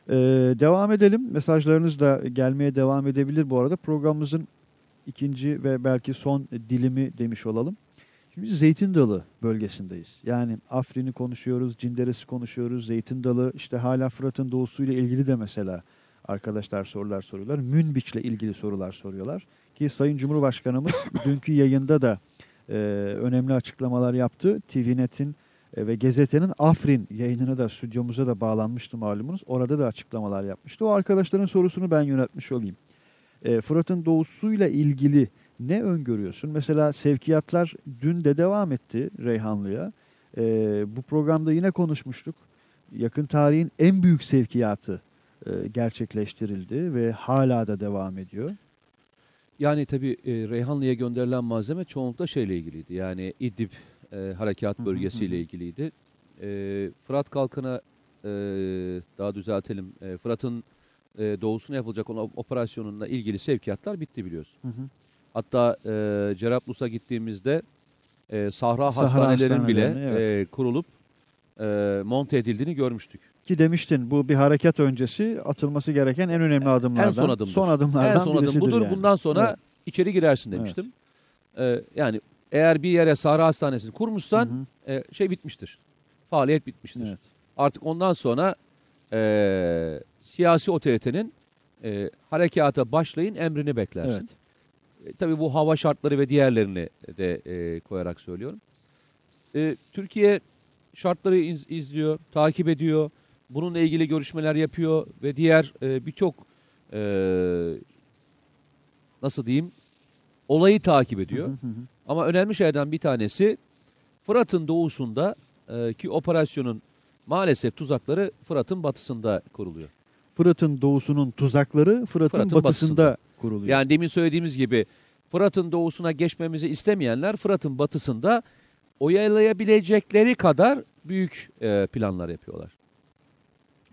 S1: Ee, devam edelim. Mesajlarınız da gelmeye devam edebilir bu arada. Programımızın ikinci ve belki son dilimi demiş olalım. Şimdi Zeytin Dalı bölgesindeyiz. Yani Afrin'i konuşuyoruz, Cinderes'i konuşuyoruz, Zeytin Dalı işte hala Fırat'ın doğusuyla ilgili de mesela arkadaşlar sorular soruyorlar. Münbiç'le ilgili sorular soruyorlar. Ki Sayın Cumhurbaşkanımız dünkü yayında da e, önemli açıklamalar yaptı. TVNet'in e, ve Gazete'nin Afrin yayınına da stüdyomuza da bağlanmıştı malumunuz. Orada da açıklamalar yapmıştı. O arkadaşların sorusunu ben yönetmiş olayım. E, Fırat'ın doğusuyla ilgili ne öngörüyorsun? Mesela sevkiyatlar dün de devam etti Reyhanlı'ya. E, bu programda yine konuşmuştuk. Yakın tarihin en büyük sevkiyatı e, gerçekleştirildi ve hala da devam ediyor.
S2: Yani tabii e, Reyhanlı'ya gönderilen malzeme çoğunlukla şeyle ilgiliydi. Yani İdlib e, harekat bölgesiyle ilgiliydi. E, Fırat Kalkan'a e, daha düzeltelim. E, Fırat'ın e, doğusuna yapılacak olan operasyonunla ilgili sevkiyatlar bitti biliyorsun.
S1: Hı hı.
S2: Hatta e, Cerablus'a gittiğimizde e, Sahra,
S1: Sahra
S2: hastanelerin bile
S1: evet.
S2: e, kurulup e, monte edildiğini görmüştük.
S1: Ki demiştin bu bir harekat öncesi atılması gereken en önemli adımlardan.
S2: En son adımdır.
S1: Son adımlardan
S2: en son adım budur.
S1: yani.
S2: Bundan sonra
S1: Evet.
S2: içeri girersin
S1: Evet.
S2: demiştim. E, yani eğer bir yere Sahra Hastanesi'ni kurmuşsan
S1: Hı hı.
S2: e, şey bitmiştir. Faaliyet bitmiştir.
S1: Evet.
S2: Artık ondan sonra e, siyasi otoritenin e, harekata başlayın emrini beklersin.
S1: Evet.
S2: E, tabii bu hava şartları ve diğerlerini de e, koyarak söylüyorum. E, Türkiye şartları iz- izliyor, takip ediyor. Bununla ilgili görüşmeler yapıyor ve diğer e, birçok e, nasıl diyeyim olayı takip ediyor.
S1: Hı hı hı.
S2: Ama önemli şeylerden bir tanesi Fırat'ın doğusunda e, ki operasyonun maalesef tuzakları Fırat'ın batısında kuruluyor.
S1: Fırat'ın doğusunun tuzakları Fırat'ın,
S2: Fırat'ın
S1: batısında,
S2: batısında.
S1: Kuruluyor.
S2: Yani demin söylediğimiz gibi Fırat'ın doğusuna geçmemizi istemeyenler Fırat'ın batısında oyalayabilecekleri kadar büyük e, planlar yapıyorlar.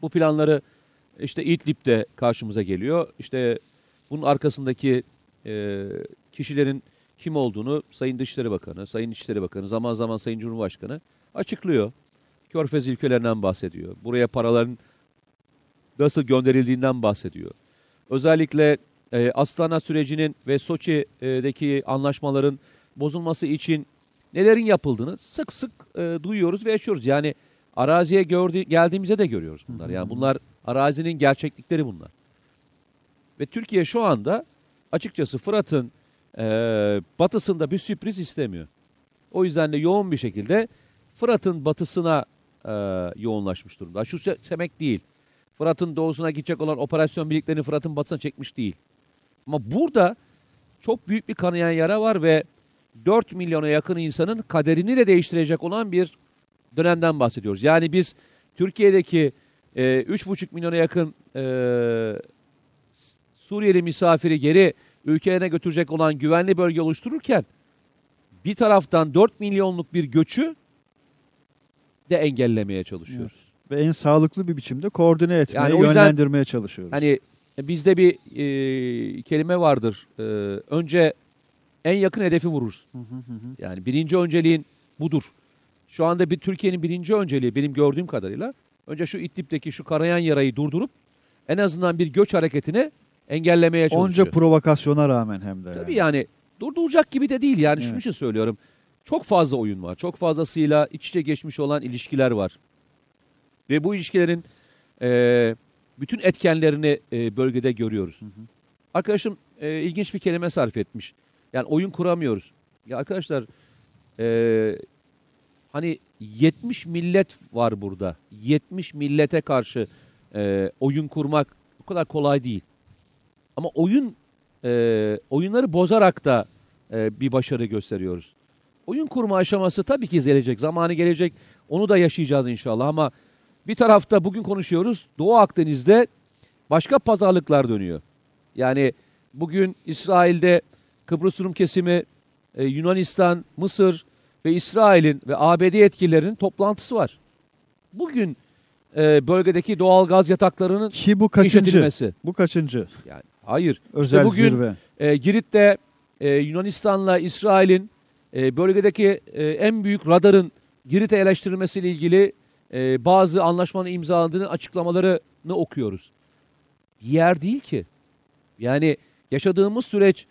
S2: Bu planları işte İdlib'de karşımıza geliyor. İşte bunun arkasındaki e, kişilerin kim olduğunu Sayın Dışişleri Bakanı, Sayın İçişleri Bakanı, zaman zaman Sayın Cumhurbaşkanı açıklıyor. Körfez ülkelerinden bahsediyor. Buraya paraların nasıl gönderildiğinden bahsediyor. Özellikle e, Astana sürecinin ve Soçi'deki anlaşmaların bozulması için nelerin yapıldığını sık sık e, duyuyoruz ve yaşıyoruz. Yani araziye gördü, geldiğimizde de görüyoruz bunlar. Yani bunlar arazinin gerçeklikleri bunlar. Ve Türkiye şu anda açıkçası Fırat'ın e, batısında bir sürpriz istemiyor. O yüzden de yoğun bir şekilde Fırat'ın batısına e, yoğunlaşmış durumda. Şu demek değil. Fırat'ın doğusuna gidecek olan operasyon birliklerini Fırat'ın batısına çekmiş değil. Ama burada çok büyük bir kanayan yara var ve 4 milyona yakın insanın kaderini de değiştirecek olan bir dönemden bahsediyoruz. Yani biz Türkiye'deki e, 3,5 milyona yakın e, Suriyeli misafiri geri ülkelerine götürecek olan güvenli bölge oluştururken bir taraftan 4 milyonluk bir göçü de engellemeye çalışıyoruz.
S1: Ve en sağlıklı bir biçimde koordine etmeye,
S2: Yani yüzden-
S1: yönlendirmeye çalışıyoruz.
S2: Hani bizde bir e, kelime vardır. E, önce en yakın hedefi vurursun.
S1: Hı hı hı.
S2: Yani birinci önceliğin budur. Şu anda bir Türkiye'nin birinci önceliği benim gördüğüm kadarıyla önce şu İdlib'deki şu karayan yarayı durdurup en azından bir göç hareketini engellemeye çalışıyor.
S1: Onca provokasyona rağmen hem de.
S2: Tabii
S1: yani.
S2: yani durduracak gibi de değil. Yani
S1: Evet.
S2: için söylüyorum. Çok fazla oyun var. Çok fazlasıyla iç içe geçmiş olan ilişkiler var. Ve bu ilişkilerin e, bütün etkenlerini e, bölgede görüyoruz. Arkadaşım e, ilginç bir kelime sarf etmiş. Yani oyun kuramıyoruz. Ya arkadaşlar e, hani 70 millet var burada. 70 millete karşı e, oyun kurmak o kadar kolay değil. Ama oyun e, oyunları bozarak da e, bir başarı gösteriyoruz. Oyun kurma aşaması tabii ki gelecek. Zamanı gelecek. Onu da yaşayacağız inşallah ama bir tarafta bugün konuşuyoruz. Doğu Akdeniz'de başka pazarlıklar dönüyor. Yani bugün İsrail'de Kıbrıs Rum kesimi e, Yunanistan, Mısır ve İsrail'in ve ABD yetkililerinin toplantısı var. Bugün e, bölgedeki doğal gaz yataklarının
S1: Ki bu kaçıncı? Bu kaçıncı?
S2: Yani hayır.
S1: Özel
S2: bugün-
S1: zirve.
S2: E, Girit'te e, Yunanistan'la İsrail'in e, bölgedeki e, en büyük radarın Girit'e eleştirilmesiyle ilgili e, bazı anlaşmanın imzalandığını açıklamalarını okuyoruz. Yer değil ki. Yani yaşadığımız süreç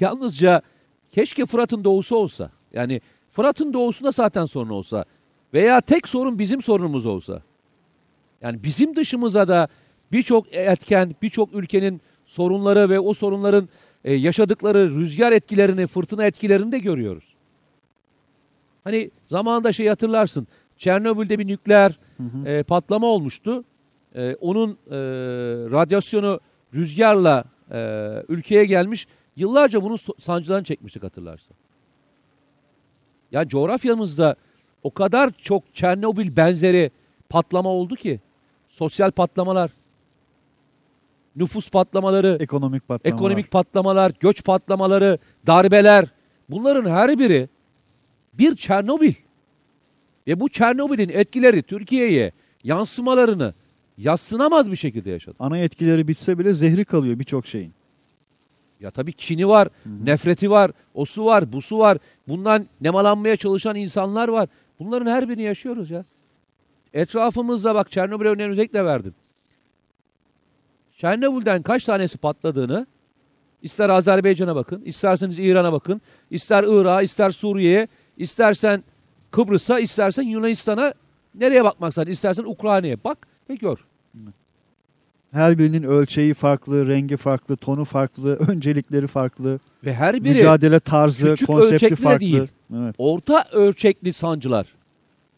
S2: yalnızca keşke Fırat'ın doğusu olsa. Yani Fırat'ın doğusunda zaten sorun olsa veya tek sorun bizim sorunumuz olsa. Yani bizim dışımıza da birçok etken, birçok ülkenin sorunları ve o sorunların e, yaşadıkları rüzgar etkilerini, fırtına etkilerini de görüyoruz. Hani zamanında şey hatırlarsın. Çernobil'de bir nükleer e, patlama olmuştu. E, onun e, radyasyonu rüzgarla e, ülkeye gelmiş. Yıllarca bunun sancılarını çekmiştik hatırlarsan. Yani coğrafyamızda o kadar çok Çernobil benzeri patlama oldu ki. Sosyal patlamalar, nüfus patlamaları,
S1: Ekonomik patlama.
S2: ekonomik patlamalar, göç patlamaları, darbeler. Bunların her biri bir Çernobil. Ve bu Çernobil'in etkileri Türkiye'ye yansımalarını yassınamaz bir şekilde yaşadı.
S1: Ana etkileri bitse bile zehri kalıyor birçok şeyin.
S2: Ya tabii kini var, nefreti var, o su var, bu su var. Bundan nemalanmaya çalışan insanlar var. Bunların her birini yaşıyoruz ya. Etrafımızda bak Çernobil örneğini özellikle verdim. Çernobil'den kaç tanesi patladığını ister Azerbaycan'a bakın, isterseniz İran'a bakın, ister Irak'a, ister Suriye'ye, istersen Kıbrıs'a, istersen Yunanistan'a nereye bakmaksan, istersen Ukrayna'ya bak ve gör.
S1: Her birinin ölçeği farklı, rengi farklı, tonu farklı, öncelikleri farklı,
S2: Ve her biri
S1: mücadele tarzı,
S2: küçük
S1: konsepti farklı.
S2: değil.
S1: Evet.
S2: orta ölçekli sancılar.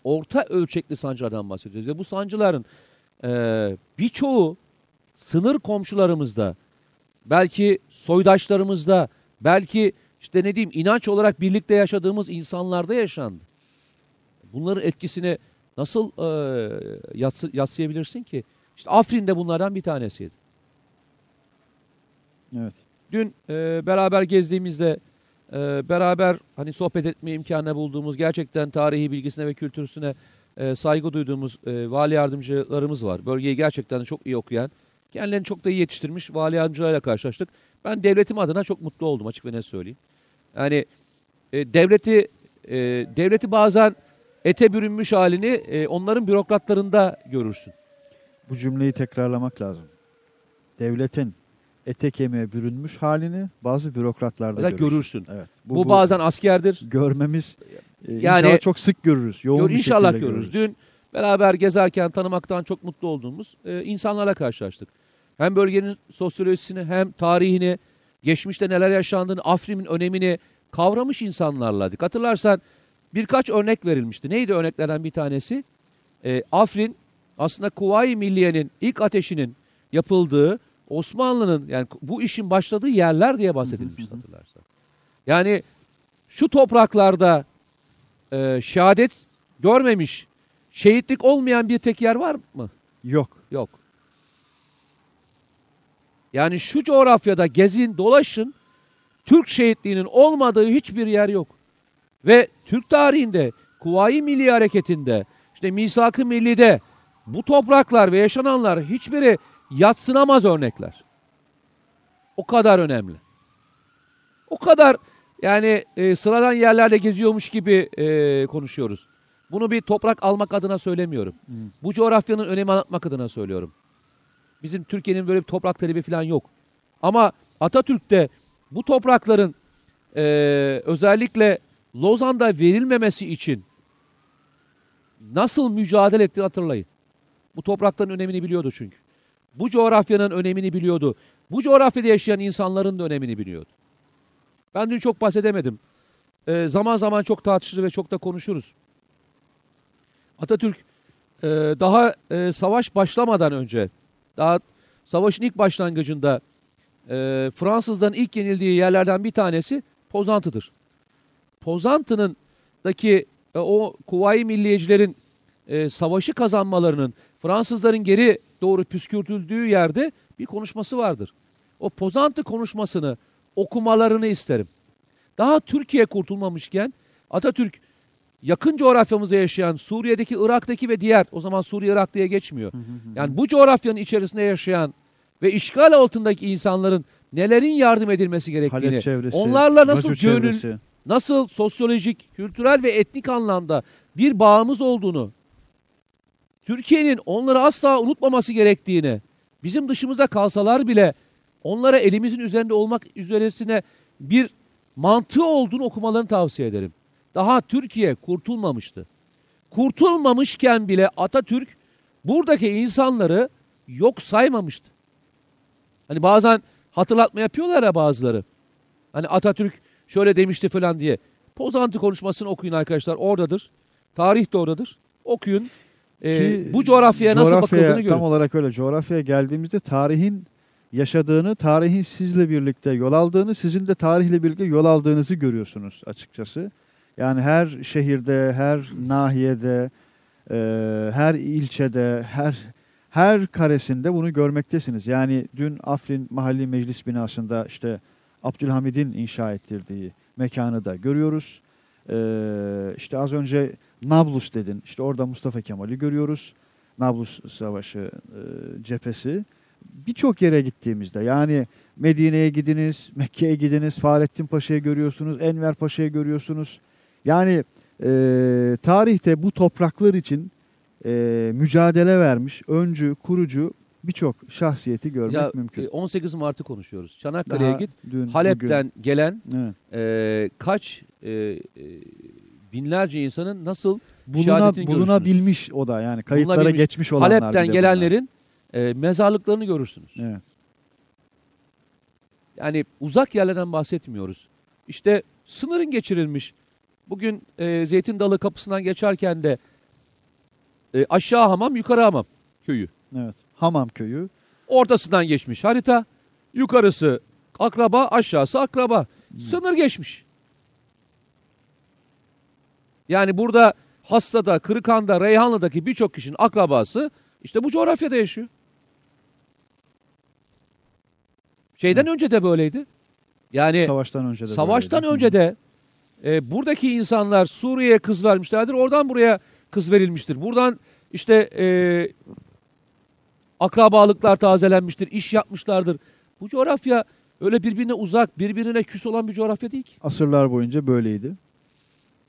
S2: Orta ölçekli sancılardan bahsediyoruz. Ve bu sancıların eee, birçoğu sınır komşularımızda, belki soydaşlarımızda, belki işte ne diyeyim inanç olarak birlikte yaşadığımız insanlarda yaşandı. Bunların etkisini nasıl eee yatsı, yatsıyabilirsin ki? İşte Afrin de bunlardan bir tanesiydi.
S1: Evet.
S2: Dün e, beraber gezdiğimizde e, beraber hani sohbet etme imkanı bulduğumuz gerçekten tarihi bilgisine ve kültürsüne e, saygı duyduğumuz e, vali yardımcılarımız var. Bölgeyi gerçekten çok iyi okuyan, kendilerini çok da iyi yetiştirmiş vali yardımcılarıyla karşılaştık. Ben devletim adına çok mutlu oldum açık ve net söyleyeyim. Yani e, devleti e, devleti bazen ete bürünmüş halini e, onların bürokratlarında görürsün.
S1: Bu cümleyi tekrarlamak lazım. Devletin ete kemiğe bürünmüş halini bazı bürokratlarda
S2: da
S1: görürsün.
S2: görürsün.
S1: Evet.
S2: Bu, bazen askerdir,
S1: görmemiz e,
S2: Yani-
S1: inşallah çok sık görürüz. Yoğun
S2: Gör,
S1: bir
S2: inşallah
S1: şekilde
S2: görürüz. Dün beraber gezerken tanımaktan çok mutlu olduğumuz e, insanlarla karşılaştık. Hem bölgenin sosyolojisini hem tarihini, geçmişte neler yaşandığını, Afrin'in önemini kavramış insanlarlaydık. Hatırlarsan birkaç örnek verilmişti. Neydi örneklerden bir tanesi? E, Afrin aslında Kuvayi Milliye'nin ilk ateşinin yapıldığı Osmanlı'nın yani bu işin başladığı yerler diye bahsedilmişti hatırlarsan. Yani şu topraklarda e, şehadet görmemiş, şehitlik olmayan bir tek yer var mı?
S1: Yok.
S2: Yok. Yani şu coğrafyada gezin, dolaşın, Türk şehitliğinin olmadığı hiçbir yer yok. Ve Türk tarihinde, Kuvayi Milli Hareketi'nde, işte Misak-ı Milli'de bu topraklar ve yaşananlar hiçbiri yatsınamaz örnekler. O kadar önemli. O kadar yani e, sıradan yerlerde geziyormuş gibi e, konuşuyoruz. Bunu bir toprak almak adına söylemiyorum. Bu coğrafyanın önemi anlatmak adına söylüyorum. Bizim Türkiye'nin böyle bir toprak talebi falan yok. Ama Atatürk'te bu toprakların e, özellikle Lozan'da verilmemesi için nasıl mücadele ettiğini hatırlayın. Bu toprakların önemini biliyordu çünkü. Bu coğrafyanın önemini biliyordu. Bu coğrafyada yaşayan insanların da önemini biliyordu. Ben dün çok bahsedemedim. E, zaman zaman çok tartışılır ve çok da konuşuruz. Atatürk e, daha e, savaş başlamadan önce, daha savaşın ilk başlangıcında e, Fransızların ilk yenildiği yerlerden bir tanesi Pozantı'dır. Pozantı'nın daki e, o Kuvayi Milliyecilerin e, savaşı kazanmalarının Fransızların geri doğru püskürtüldüğü yerde bir konuşması vardır. O Pozantı konuşmasını okumalarını isterim. Daha Türkiye kurtulmamışken Atatürk yakın coğrafyamızda yaşayan Suriye'deki, Irak'taki ve diğer o zaman Suriye Irak diye geçmiyor. Yani bu coğrafyanın içerisinde yaşayan ve işgal altındaki insanların nelerin yardım edilmesi gerektiğini,
S1: çevresi,
S2: onlarla nasıl gönül,
S1: çevresi.
S2: Nasıl sosyolojik, kültürel ve etnik anlamda bir bağımız olduğunu, Türkiye'nin onları asla unutmaması gerektiğini, bizim dışımızda kalsalar bile onlara elimizin üzerinde olmak üzeresine bir mantığı olduğunu okumalarını tavsiye ederim. Daha Türkiye kurtulmamıştı. Kurtulmamışken bile Atatürk buradaki insanları yok saymamıştı. Hani bazen hatırlatma yapıyorlar ya bazıları. Hani Atatürk şöyle demişti falan diye. Pozantı konuşmasını okuyun arkadaşlar. Oradadır. Tarih de oradadır. Okuyun. Ee,
S1: Ki
S2: bu coğrafyaya nasıl
S1: coğrafyaya
S2: bakıldığını görün.
S1: Tam olarak öyle. Coğrafyaya geldiğimizde tarihin yaşadığını, tarihin sizle birlikte yol aldığını, sizin de tarihle birlikte yol aldığınızı görüyorsunuz açıkçası. Yani her şehirde, her nahiyede, e, her ilçede, her her karesinde bunu görmektesiniz. Yani dün Afrin Mahalli Meclis binasında işte Abdülhamid'in inşa ettirdiği mekanı da görüyoruz. Ee, işte az önce Nablus dedin. İşte orada Mustafa Kemal'i görüyoruz. Nablus Savaşı e, cephesi. Birçok yere gittiğimizde yani Medine'ye gidiniz, Mekke'ye gidiniz, Fahrettin Paşa'yı görüyorsunuz, Enver Paşa'yı görüyorsunuz. Yani e, tarihte bu topraklar için e, mücadele vermiş, öncü, kurucu birçok şahsiyeti görmek
S2: Ya,
S1: mümkün.
S2: e, 18 Mart'ı konuşuyoruz. Çanakkale'ye git.
S1: dün,
S2: Halep'ten gelen
S1: bugün, evet.
S2: e, kaç e, e, binlerce insanın nasıl
S1: Buluna, bulunabilmiş o da yani kayıtlara
S2: Bulunabilmiş.
S1: geçmiş olanlar.
S2: Halep'ten gelenlerin e, mezarlıklarını görürsünüz.
S1: Evet.
S2: Yani uzak yerlerden bahsetmiyoruz. İşte sınırın geçirilmiş. Bugün e, Zeytin Dalı kapısından geçerken de e, aşağı hamam yukarı hamam köyü.
S1: Evet. Hamam köyü.
S2: Ortasından geçmiş harita. Yukarısı akraba aşağısı akraba. Sınır geçmiş. Yani burada Hassa'da, Kırıkan'da, Reyhanlı'daki birçok kişinin akrabası işte bu coğrafyada yaşıyor. Şeyden önce de böyleydi. Yani
S1: Savaştan önce de
S2: Savaştan
S1: böyleydi.
S2: önce de e, buradaki insanlar Suriye'ye kız vermişlerdir. Oradan buraya kız verilmiştir. Buradan işte e, akrabalıklar tazelenmiştir. iş yapmışlardır. Bu coğrafya öyle birbirine uzak, birbirine küs olan bir coğrafya değil ki.
S1: Asırlar boyunca böyleydi.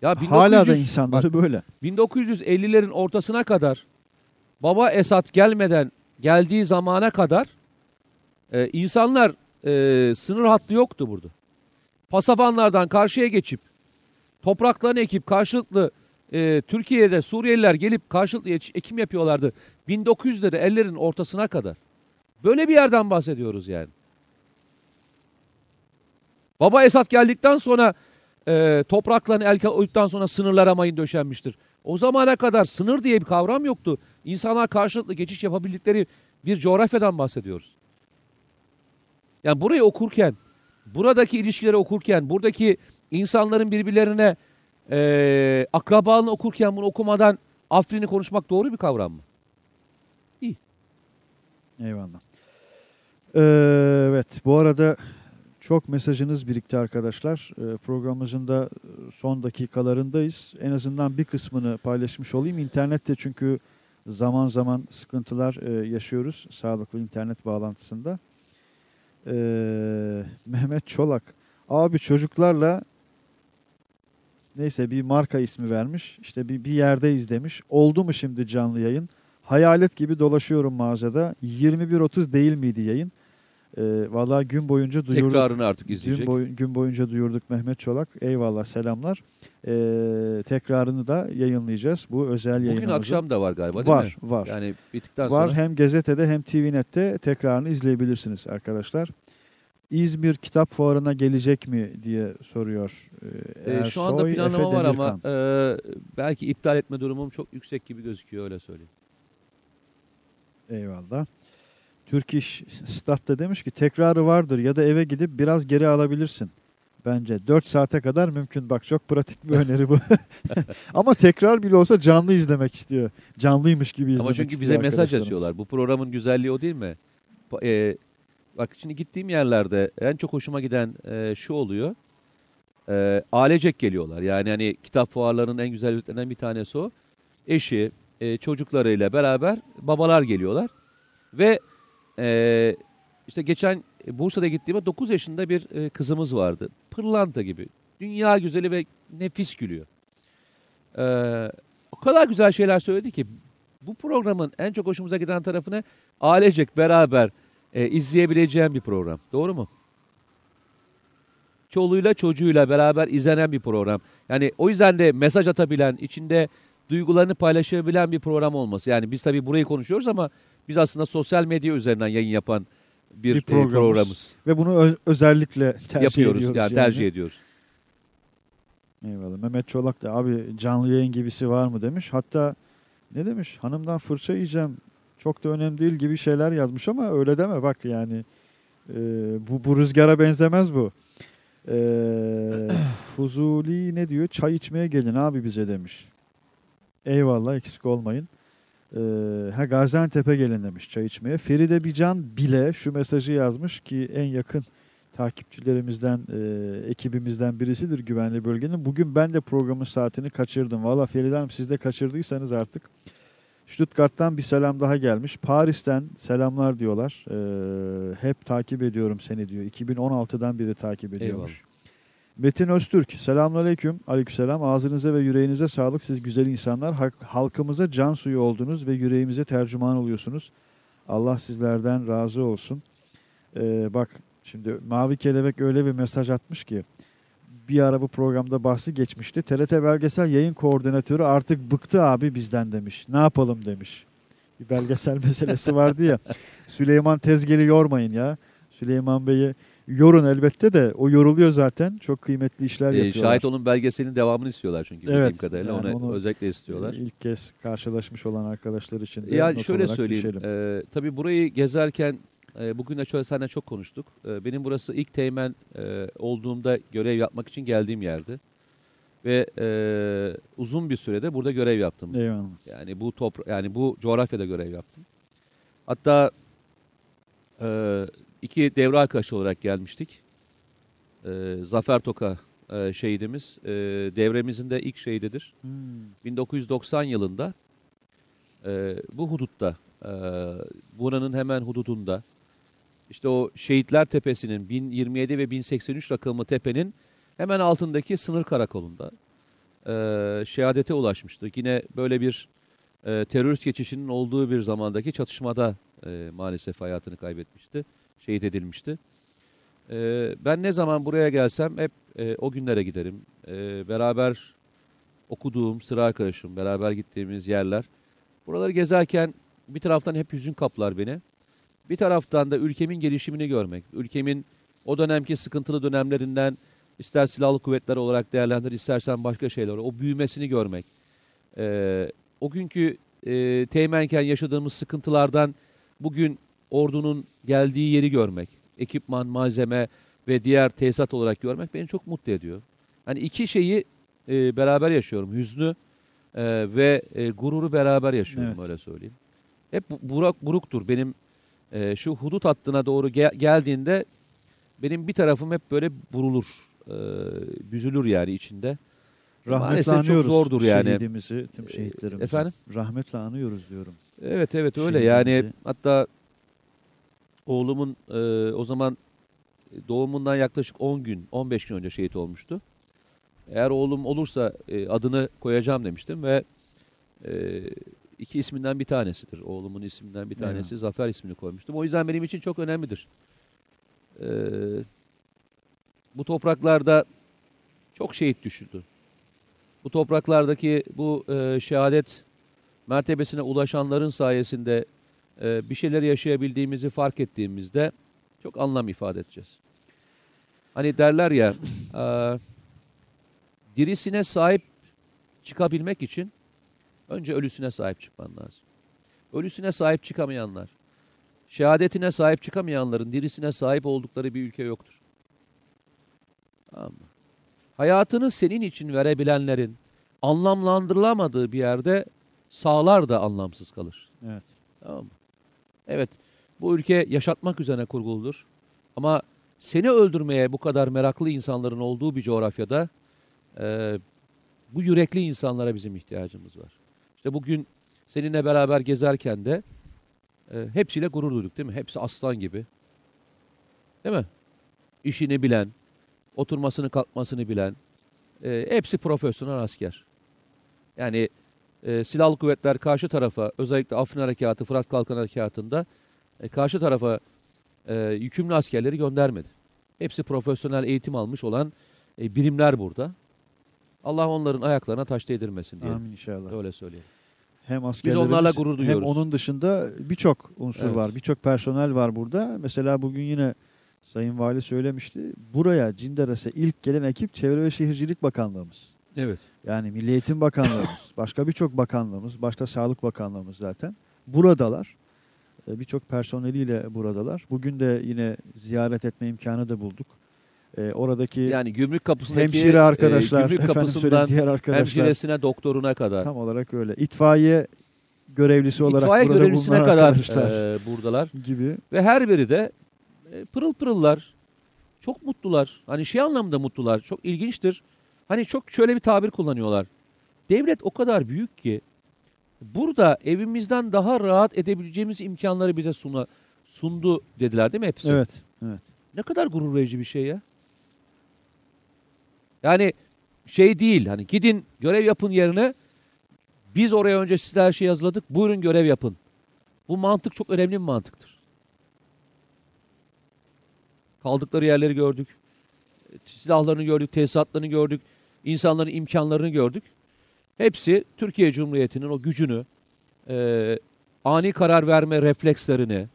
S2: Ya 1900,
S1: Hala da insanları
S2: bak,
S1: böyle.
S2: 1950'lerin ortasına kadar Baba Esat gelmeden geldiği zamana kadar e, insanlar e, sınır hattı yoktu burada. Pasavanlardan karşıya geçip topraklarını ekip karşılıklı e, Türkiye'de Suriyeliler gelip karşılıklı ekim yapıyorlardı. 1900'leri ellerin ortasına kadar. Böyle bir yerden bahsediyoruz yani. Baba Esat geldikten sonra e, topraklarını el koyduktan sonra sınırlara mayın döşenmiştir. O zamana kadar sınır diye bir kavram yoktu. İnsanlar karşılıklı geçiş yapabildikleri bir coğrafyadan bahsediyoruz. Yani burayı okurken, buradaki ilişkileri okurken, buradaki insanların birbirlerine e, akrabalığını okurken bunu okumadan Afrin'i konuşmak doğru bir kavram mı?
S1: Eyvallah. Ee, evet bu arada çok mesajınız birikti arkadaşlar. Ee, programımızın da son dakikalarındayız. En azından bir kısmını paylaşmış olayım. İnternette çünkü zaman zaman sıkıntılar e, yaşıyoruz sağlıklı internet bağlantısında. Ee, Mehmet Çolak. Abi çocuklarla neyse bir marka ismi vermiş. İşte bir, bir yerdeyiz demiş. Oldu mu şimdi canlı yayın? Hayalet gibi dolaşıyorum mağazada. 21.30 değil miydi yayın? Ee, vallahi gün boyunca duyurduk.
S2: Tekrarını artık
S1: Gün,
S2: izleyecek.
S1: boy- gün boyunca duyurduk Mehmet Çolak. Eyvallah selamlar. Ee, tekrarını da yayınlayacağız. Bu özel
S2: Bugün
S1: yayınımızın.
S2: akşam da var galiba değil
S1: var,
S2: mi?
S1: var.
S2: Yani bittikten
S1: Var
S2: sonra.
S1: hem gazetede hem TVNet'te tekrarını izleyebilirsiniz arkadaşlar. İzmir Kitap Fuarı'na gelecek mi diye soruyor. Ee,
S2: Ee, şu anda
S1: Ersoy,
S2: planlama
S1: Efe
S2: var ama e, belki iptal etme durumum çok yüksek gibi gözüküyor öyle söyleyeyim.
S1: Eyvallah. Türk İş Stat'ta demiş ki tekrarı vardır ya da eve gidip biraz geri alabilirsin. Bence 4 saate kadar mümkün. Bak çok pratik bir öneri bu. Ama tekrar bile olsa canlı izlemek istiyor. Canlıymış gibi izlemek
S2: Ama çünkü
S1: istiyor
S2: bize mesaj atıyorlar. Bu programın güzelliği o değil mi? Ba- e, bak şimdi gittiğim yerlerde en çok hoşuma giden e, şu oluyor. e, ailecek geliyorlar. Yani hani kitap fuarlarının en güzel özelliklerinden bir tanesi o. Eşi, e, çocuklarıyla beraber babalar geliyorlar. Ve e, işte geçen Bursa'da gittiğimde 9 yaşında bir e, kızımız vardı. Pırlanta gibi. Dünya güzeli ve nefis gülüyor. E, o kadar güzel şeyler söyledi ki bu programın en çok hoşumuza giden tarafını ailecek beraber e, izleyebileceğim bir program. Doğru mu? Çoluğuyla çocuğuyla beraber izlenen bir program. Yani o yüzden de mesaj atabilen, içinde duygularını paylaşabilen bir program olması. Yani biz tabii burayı konuşuyoruz ama biz aslında sosyal medya üzerinden yayın yapan bir,
S1: Bir
S2: e,
S1: programız.
S2: programımız.
S1: Ve bunu özellikle tercih
S2: Yapıyoruz.
S1: ediyoruz.
S2: Yani tercih ediyoruz.
S1: Eyvallah. Mehmet Çolak da abi canlı yayın gibisi var mı demiş. Hatta ne demiş? Hanımdan fırça yiyeceğim. Çok da önemli değil gibi şeyler yazmış ama öyle deme bak yani. e, bu, bu rüzgara benzemez bu. E, Fuzuli ne diyor? Çay içmeye gelin abi bize demiş. Eyvallah eksik olmayın. E, ha Gaziantep'e gelin demiş çay içmeye. Feride Bican bile şu mesajı yazmış ki en yakın takipçilerimizden, e, ekibimizden birisidir güvenli bölgenin. Bugün ben de programın saatini kaçırdım. Valla Feride Hanım siz de kaçırdıysanız artık. Stuttgart'tan bir selam daha gelmiş. Paris'ten selamlar diyorlar. E, hep takip ediyorum seni diyor. 2016'dan beri takip ediyormuş. Metin Öztürk, selamünaleyküm. Aleykümselam. Ağzınıza ve yüreğinize sağlık. Siz güzel insanlar. Halk- halkımıza can suyu oldunuz ve yüreğimize tercüman oluyorsunuz. Allah sizlerden razı olsun. Ee, bak şimdi Mavi Kelebek öyle bir mesaj atmış ki bir ara bu programda bahsi geçmişti. TRT Belgesel Yayın Koordinatörü artık bıktı abi bizden demiş. Ne yapalım demiş. Bir belgesel meselesi vardı ya. Süleyman Tezgeli yormayın ya. Süleyman Bey'i yorun elbette de o yoruluyor zaten. Çok kıymetli işler
S2: Ee,
S1: yapıyorlar.
S2: şahit olun belgeselinin devamını istiyorlar çünkü bildiğim
S1: Evet,
S2: kadarıyla.
S1: yani
S2: onu,
S1: onu-
S2: özellikle istiyorlar.
S1: İlk kez karşılaşmış olan arkadaşlar için de
S2: Ya
S1: not
S2: şöyle söyleyeyim. E, tabii burayı gezerken e, bugün de şöyle seninle çok konuştuk. E, benim burası ilk teğmen e, olduğumda görev yapmak için geldiğim yerdi. Ve e, uzun bir sürede burada görev yaptım.
S1: Eyvallah.
S2: Yani bu topra yani bu coğrafyada görev yaptım. Hatta e, iki devre arkadaşı olarak gelmiştik. E, Zafer Toka e, şehidimiz. E, devremizin de ilk şehididir.
S1: Hmm.
S2: 1990 yılında e, bu hudutta, e, buranın hemen hududunda, işte o Şehitler Tepesi'nin 1027 ve 1083 rakımlı tepenin hemen altındaki sınır karakolunda e, şehadete ulaşmıştı. Yine böyle bir e, terörist geçişinin olduğu bir zamandaki çatışmada e, maalesef hayatını kaybetmişti, şehit edilmişti. E, ben ne zaman buraya gelsem hep e, o günlere giderim. E, beraber okuduğum sıra arkadaşım, beraber gittiğimiz yerler. Buraları gezerken bir taraftan hep hüzün kaplar beni. Bir taraftan da ülkemin gelişimini görmek, ülkemin o dönemki sıkıntılı dönemlerinden ister silahlı kuvvetler olarak değerlendir, istersen başka şeyler, o büyümesini görmek. Ee, o günkü e, teğmenken yaşadığımız sıkıntılardan bugün ordunun geldiği yeri görmek, ekipman, malzeme ve diğer tesisat olarak görmek beni çok mutlu ediyor. Hani iki şeyi e, beraber yaşıyorum. Hüznü e, ve e, gururu beraber yaşıyorum
S1: Evet.
S2: öyle söyleyeyim. Hep bu- burak buruktur. Benim e, şu hudut hattına doğru gel- geldiğinde benim bir tarafım hep böyle burulur. E, büzülür yani içinde.
S1: Rahmetle
S2: Maalesef çok
S1: anıyoruz
S2: zordur yani.
S1: şehidimizi, tüm
S2: Ee,
S1: şehitlerimizi.
S2: efendim?
S1: Rahmetle anıyoruz diyorum.
S2: Evet evet öyle
S1: Şehidimizi.
S2: yani hatta oğlumun e, o zaman doğumundan yaklaşık 10 gün 15 gün önce şehit olmuştu. Eğer oğlum olursa e, adını koyacağım demiştim ve e, iki isminden bir tanesidir. Oğlumun isminden bir tanesi Zafer ismini koymuştum. O yüzden benim için çok önemlidir. E, bu topraklarda çok şehit düşürdü. Bu topraklardaki bu e, şehadet mertebesine ulaşanların sayesinde e, bir şeyler yaşayabildiğimizi fark ettiğimizde çok anlam ifade edeceğiz. Hani derler ya e, dirisine sahip çıkabilmek için önce ölüsüne sahip çıkman lazım. Ölüsüne sahip çıkamayanlar, şehadetine sahip çıkamayanların dirisine sahip oldukları bir ülke yoktur. Tamam mı? Hayatını senin için verebilenlerin anlamlandırılamadığı bir yerde sağlar da anlamsız kalır.
S1: Evet.
S2: Tamam mı? Evet, bu ülke yaşatmak üzerine kurguludur. Ama seni öldürmeye bu kadar meraklı insanların olduğu bir coğrafyada e, bu yürekli insanlara bizim ihtiyacımız var. İşte bugün seninle beraber gezerken de e, hepsiyle gurur duyduk değil mi? Hepsi aslan gibi. Değil mi? İşini bilen, oturmasını kalkmasını bilen, e, hepsi profesyonel asker. Yani e, silahlı kuvvetler karşı tarafa özellikle Afrin Harekatı, Fırat Kalkan Harekatı'nda e, karşı tarafa e, yükümlü askerleri göndermedi. Hepsi profesyonel eğitim almış olan e, birimler burada. Allah onların ayaklarına taş değdirmesin diye.
S1: Amin inşallah.
S2: Öyle söyleyeyim.
S1: Hem askerlerimiz
S2: onlarla gurur
S1: hem
S2: duyuyoruz.
S1: onun dışında birçok unsur
S2: Evet.
S1: var. Birçok personel var burada. Mesela bugün yine Sayın Vali söylemişti. Buraya Cinderes'e ilk gelen ekip Çevre ve Şehircilik Bakanlığımız.
S2: Evet.
S1: Yani Milli Eğitim Bakanlığımız, başka birçok bakanlığımız, başta Sağlık Bakanlığımız zaten buradalar. E, Birçok personeliyle buradalar. Bugün de yine ziyaret etme imkanı da bulduk. E, oradaki
S2: Yani gümrük kapısındaki
S1: hemşire arkadaşlar,
S2: e, gümrük kapısından
S1: diğer arkadaşlar
S2: hemşiresine, doktoruna kadar,
S1: tam olarak öyle. İtfaiye görevlisi olarak
S2: itfaiye
S1: burada
S2: görevlisine kadar
S1: arkadaşlar
S2: e, buradalar.
S1: gibi.
S2: Ve her biri de e, pırıl pırıllar. Çok mutlular. Hani şey anlamda mutlular. Çok ilginçtir. Hani çok şöyle bir tabir kullanıyorlar. Devlet o kadar büyük ki burada evimizden daha rahat edebileceğimiz imkanları bize suna, sundu dediler değil mi hepsi?
S1: Evet. Evet.
S2: Ne kadar gurur verici bir şey ya. Yani şey değil hani gidin görev yapın yerine biz oraya önce size her şeyi hazırladık buyurun görev yapın. Bu mantık çok önemli bir mantıktır. Kaldıkları yerleri gördük. Silahlarını gördük, tesisatlarını gördük, insanların imkanlarını gördük. Hepsi Türkiye Cumhuriyeti'nin o gücünü, e, ani karar verme reflekslerini,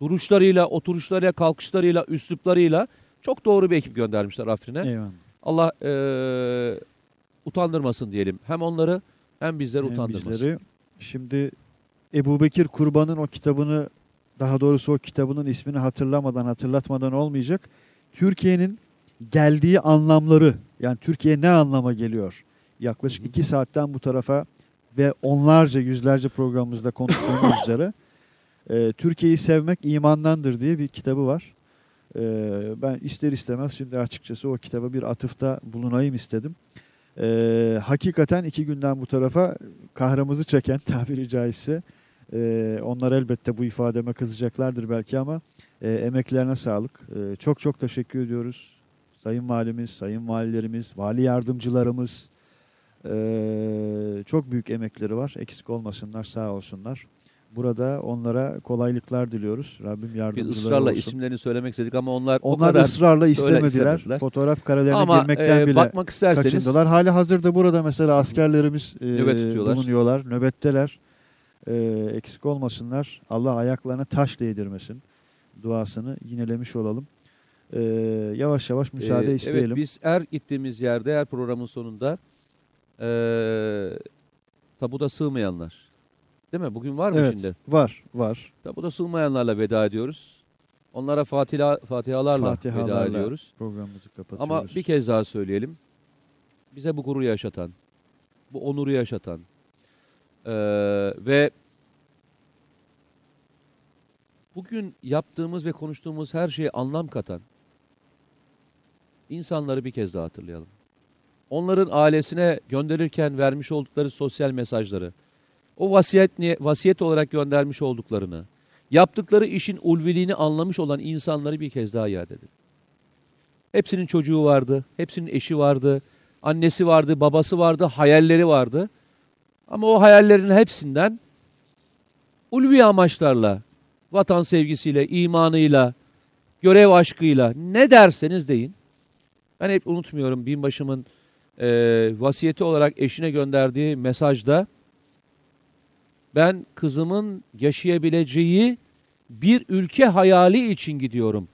S2: duruşlarıyla, oturuşlarıyla, kalkışlarıyla, üsluplarıyla çok doğru bir ekip göndermişler Afrin'e.
S1: Eyvallah.
S2: Allah e, utandırmasın diyelim. Hem onları hem bizleri
S1: Hem
S2: utandırmasın.
S1: bizleri. Şimdi Ebu Bekir Kurban'ın o kitabını daha doğrusu o kitabının ismini hatırlamadan hatırlatmadan olmayacak. Türkiye'nin geldiği anlamları yani Türkiye ne anlama geliyor? Yaklaşık
S2: Hı hı.
S1: iki saatten bu tarafa ve onlarca yüzlerce programımızda konuştuğumuz üzere e, Türkiye'yi sevmek imandandır diye bir kitabı var. E, ben ister istemez şimdi açıkçası o kitaba bir atıfta bulunayım istedim. E, hakikaten iki günden bu tarafa kahramızı çeken tabiri caizse e, onlar elbette bu ifademe kızacaklardır belki ama e, emeklerine sağlık. E, çok çok teşekkür ediyoruz. Sayın Valimiz, Sayın Valilerimiz, Vali Yardımcılarımız e, çok büyük emekleri var. Eksik olmasınlar, sağ olsunlar. Burada onlara kolaylıklar diliyoruz. Rabbim
S2: Biz
S1: yardımcıları
S2: ısrarla
S1: olsun.
S2: isimlerini söylemek istedik ama onlar, o
S1: Onlar
S2: kadar
S1: ısrarla istemediler.
S2: istemediler.
S1: Fotoğraf karelerine
S2: ama
S1: girmekten
S2: e,
S1: bile
S2: bakmak isterseniz
S1: kaçındılar. Hali hazırda burada mesela askerlerimiz e,
S2: Nöbet tutuyorlar.
S1: bulunuyorlar, nöbetteler. E, eksik olmasınlar. Allah ayaklarına taş değdirmesin. Duasını yinelemiş olalım. E, yavaş yavaş müsaade
S2: Ee,
S1: isteyelim.
S2: Evet biz her gittiğimiz yerde her programın sonunda ee, tabuda sığmayanlar. Değil mi? Bugün var mı
S1: Evet,
S2: şimdi?
S1: var, var.
S2: Tabuda sığmayanlarla veda ediyoruz. Onlara fatiha, fatihalarla, veda
S1: Fatihalarla
S2: ediyoruz.
S1: Programımızı kapatıyoruz.
S2: Ama bir kez daha söyleyelim. Bize bu gururu yaşatan, bu onuru yaşatan ee, ve bugün yaptığımız ve konuştuğumuz her şeye anlam katan insanları bir kez daha hatırlayalım. Onların ailesine gönderirken vermiş oldukları sosyal mesajları, o vasiyet, vasiyet olarak göndermiş olduklarını, yaptıkları işin ulviliğini anlamış olan insanları bir kez daha iade edelim. Hepsinin çocuğu vardı, hepsinin eşi vardı, annesi vardı, babası vardı, hayalleri vardı. Ama o hayallerin hepsinden ulvi amaçlarla, vatan sevgisiyle, imanıyla, görev aşkıyla ne derseniz deyin. Ben hep unutmuyorum binbaşımın e, vasiyeti olarak eşine gönderdiği mesajda ben kızımın yaşayabileceği bir ülke hayali için gidiyorum.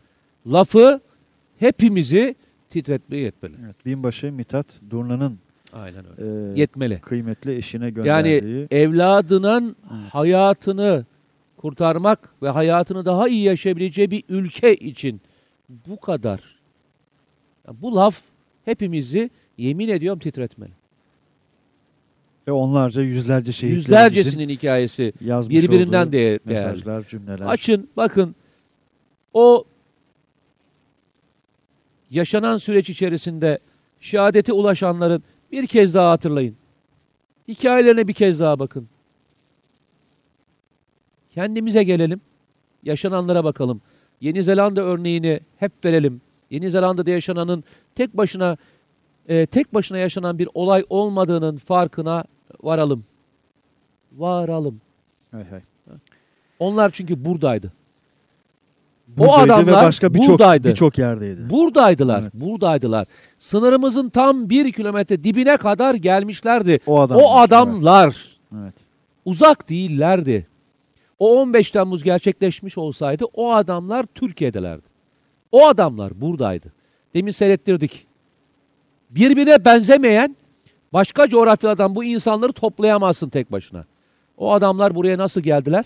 S2: Lafı hepimizi titretmeye yetmeli.
S1: Evet, binbaşı Mithat Durna'nın
S2: Aynen öyle.
S1: e,
S2: Yetmeli.
S1: kıymetli eşine
S2: Yani
S1: gönderdiği
S2: evladının
S1: Evet.
S2: hayatını kurtarmak ve hayatını daha iyi yaşayabileceği bir ülke için bu kadar. Bu laf hepimizi yemin ediyorum titretmeli.
S1: Ve onlarca yüzlerce şehitlerimizin
S2: Yüzlercesinin hikayesi
S1: yazmış
S2: birbirinden değerli.
S1: mesajlar, cümleler.
S2: Açın bakın o yaşanan süreç içerisinde şehadete ulaşanların bir kez daha hatırlayın. Hikayelerine bir kez daha bakın. Kendimize gelelim. Yaşananlara bakalım. Yeni Zelanda örneğini hep verelim. Yeni Zelanda'da yaşananın tek başına e, tek başına yaşanan bir olay olmadığının farkına varalım. Varalım.
S1: Hay hay.
S2: Onlar çünkü buradaydı.
S1: Buradaydı
S2: adamlar
S1: ve başka birçok
S2: buradaydı.
S1: birçok yerdeydi.
S2: Buradaydılar.
S1: Evet.
S2: Buradaydılar. Sınırımızın tam bir kilometre dibine kadar gelmişlerdi.
S1: O adamlar.
S2: o adamlar
S1: Evet.
S2: uzak değillerdi. O 15 Temmuz gerçekleşmiş olsaydı o adamlar Türkiye'delerdi. O adamlar buradaydı. Demin seyrettirdik. Birbirine benzemeyen başka coğrafyalardan bu insanları toplayamazsın tek başına. O adamlar buraya nasıl geldiler?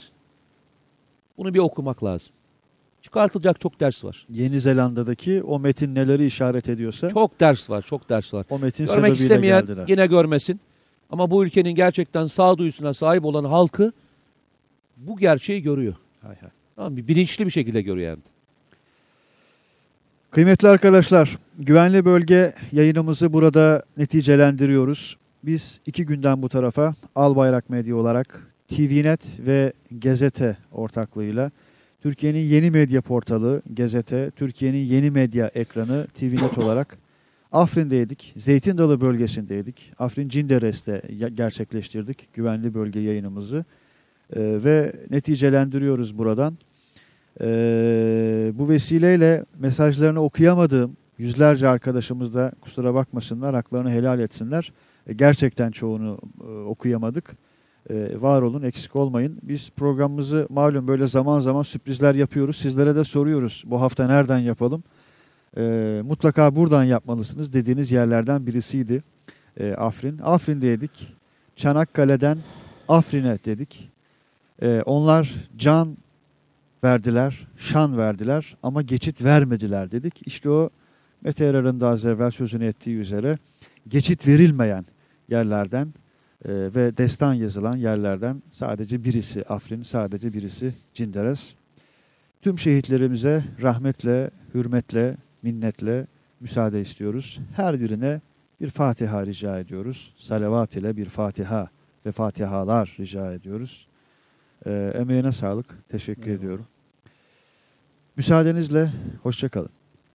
S2: Bunu bir okumak lazım. Çıkartılacak çok ders var.
S1: Yeni Zelanda'daki o metin neleri işaret ediyorsa
S2: Çok ders var, çok ders var.
S1: o metin
S2: Görmek istemeyen
S1: geldiler.
S2: yine görmesin. Ama bu ülkenin gerçekten sağduyusuna sahip olan halkı bu gerçeği görüyor.
S1: Hay hay.
S2: Tamam? Bilinçli bir şekilde görüyor yani.
S1: Kıymetli arkadaşlar, güvenli bölge yayınımızı burada neticelendiriyoruz. Biz iki günden bu tarafa Albayrak Medya olarak TVNet ve Gezete ortaklığıyla Türkiye'nin yeni medya portalı Gezete, Türkiye'nin yeni medya ekranı TVNet olarak Afrin'deydik, Zeytin Dalı bölgesindeydik. Afrin Cinderes'te gerçekleştirdik güvenli bölge yayınımızı Ee, ve neticelendiriyoruz buradan. Ee, bu vesileyle mesajlarını okuyamadığım yüzlerce arkadaşımız da kusura bakmasınlar, haklarını helal etsinler. E, gerçekten çoğunu e, okuyamadık. E, var olun, eksik olmayın. Biz programımızı malum böyle zaman zaman sürprizler yapıyoruz. Sizlere de soruyoruz bu hafta nereden yapalım? E, mutlaka buradan yapmalısınız dediğiniz yerlerden birisiydi e, Afrin. Afrin'deydik. Çanakkale'den Afrin'e dedik. E, onlar can verdiler, şan verdiler ama geçit vermediler dedik. İşte o Mete Yarar'ın da az evvel sözünü ettiği üzere geçit verilmeyen yerlerden e, ve destan yazılan yerlerden sadece birisi Afrin, sadece birisi Cinderes. Tüm şehitlerimize rahmetle, hürmetle, minnetle müsaade istiyoruz. Her birine bir Fatiha rica ediyoruz. Salavat ile bir Fatiha ve Fatihalar rica ediyoruz. E, emeğine sağlık. Teşekkür
S2: Eyvallah.
S1: ediyorum. Müsaadenizle hoşçakalın.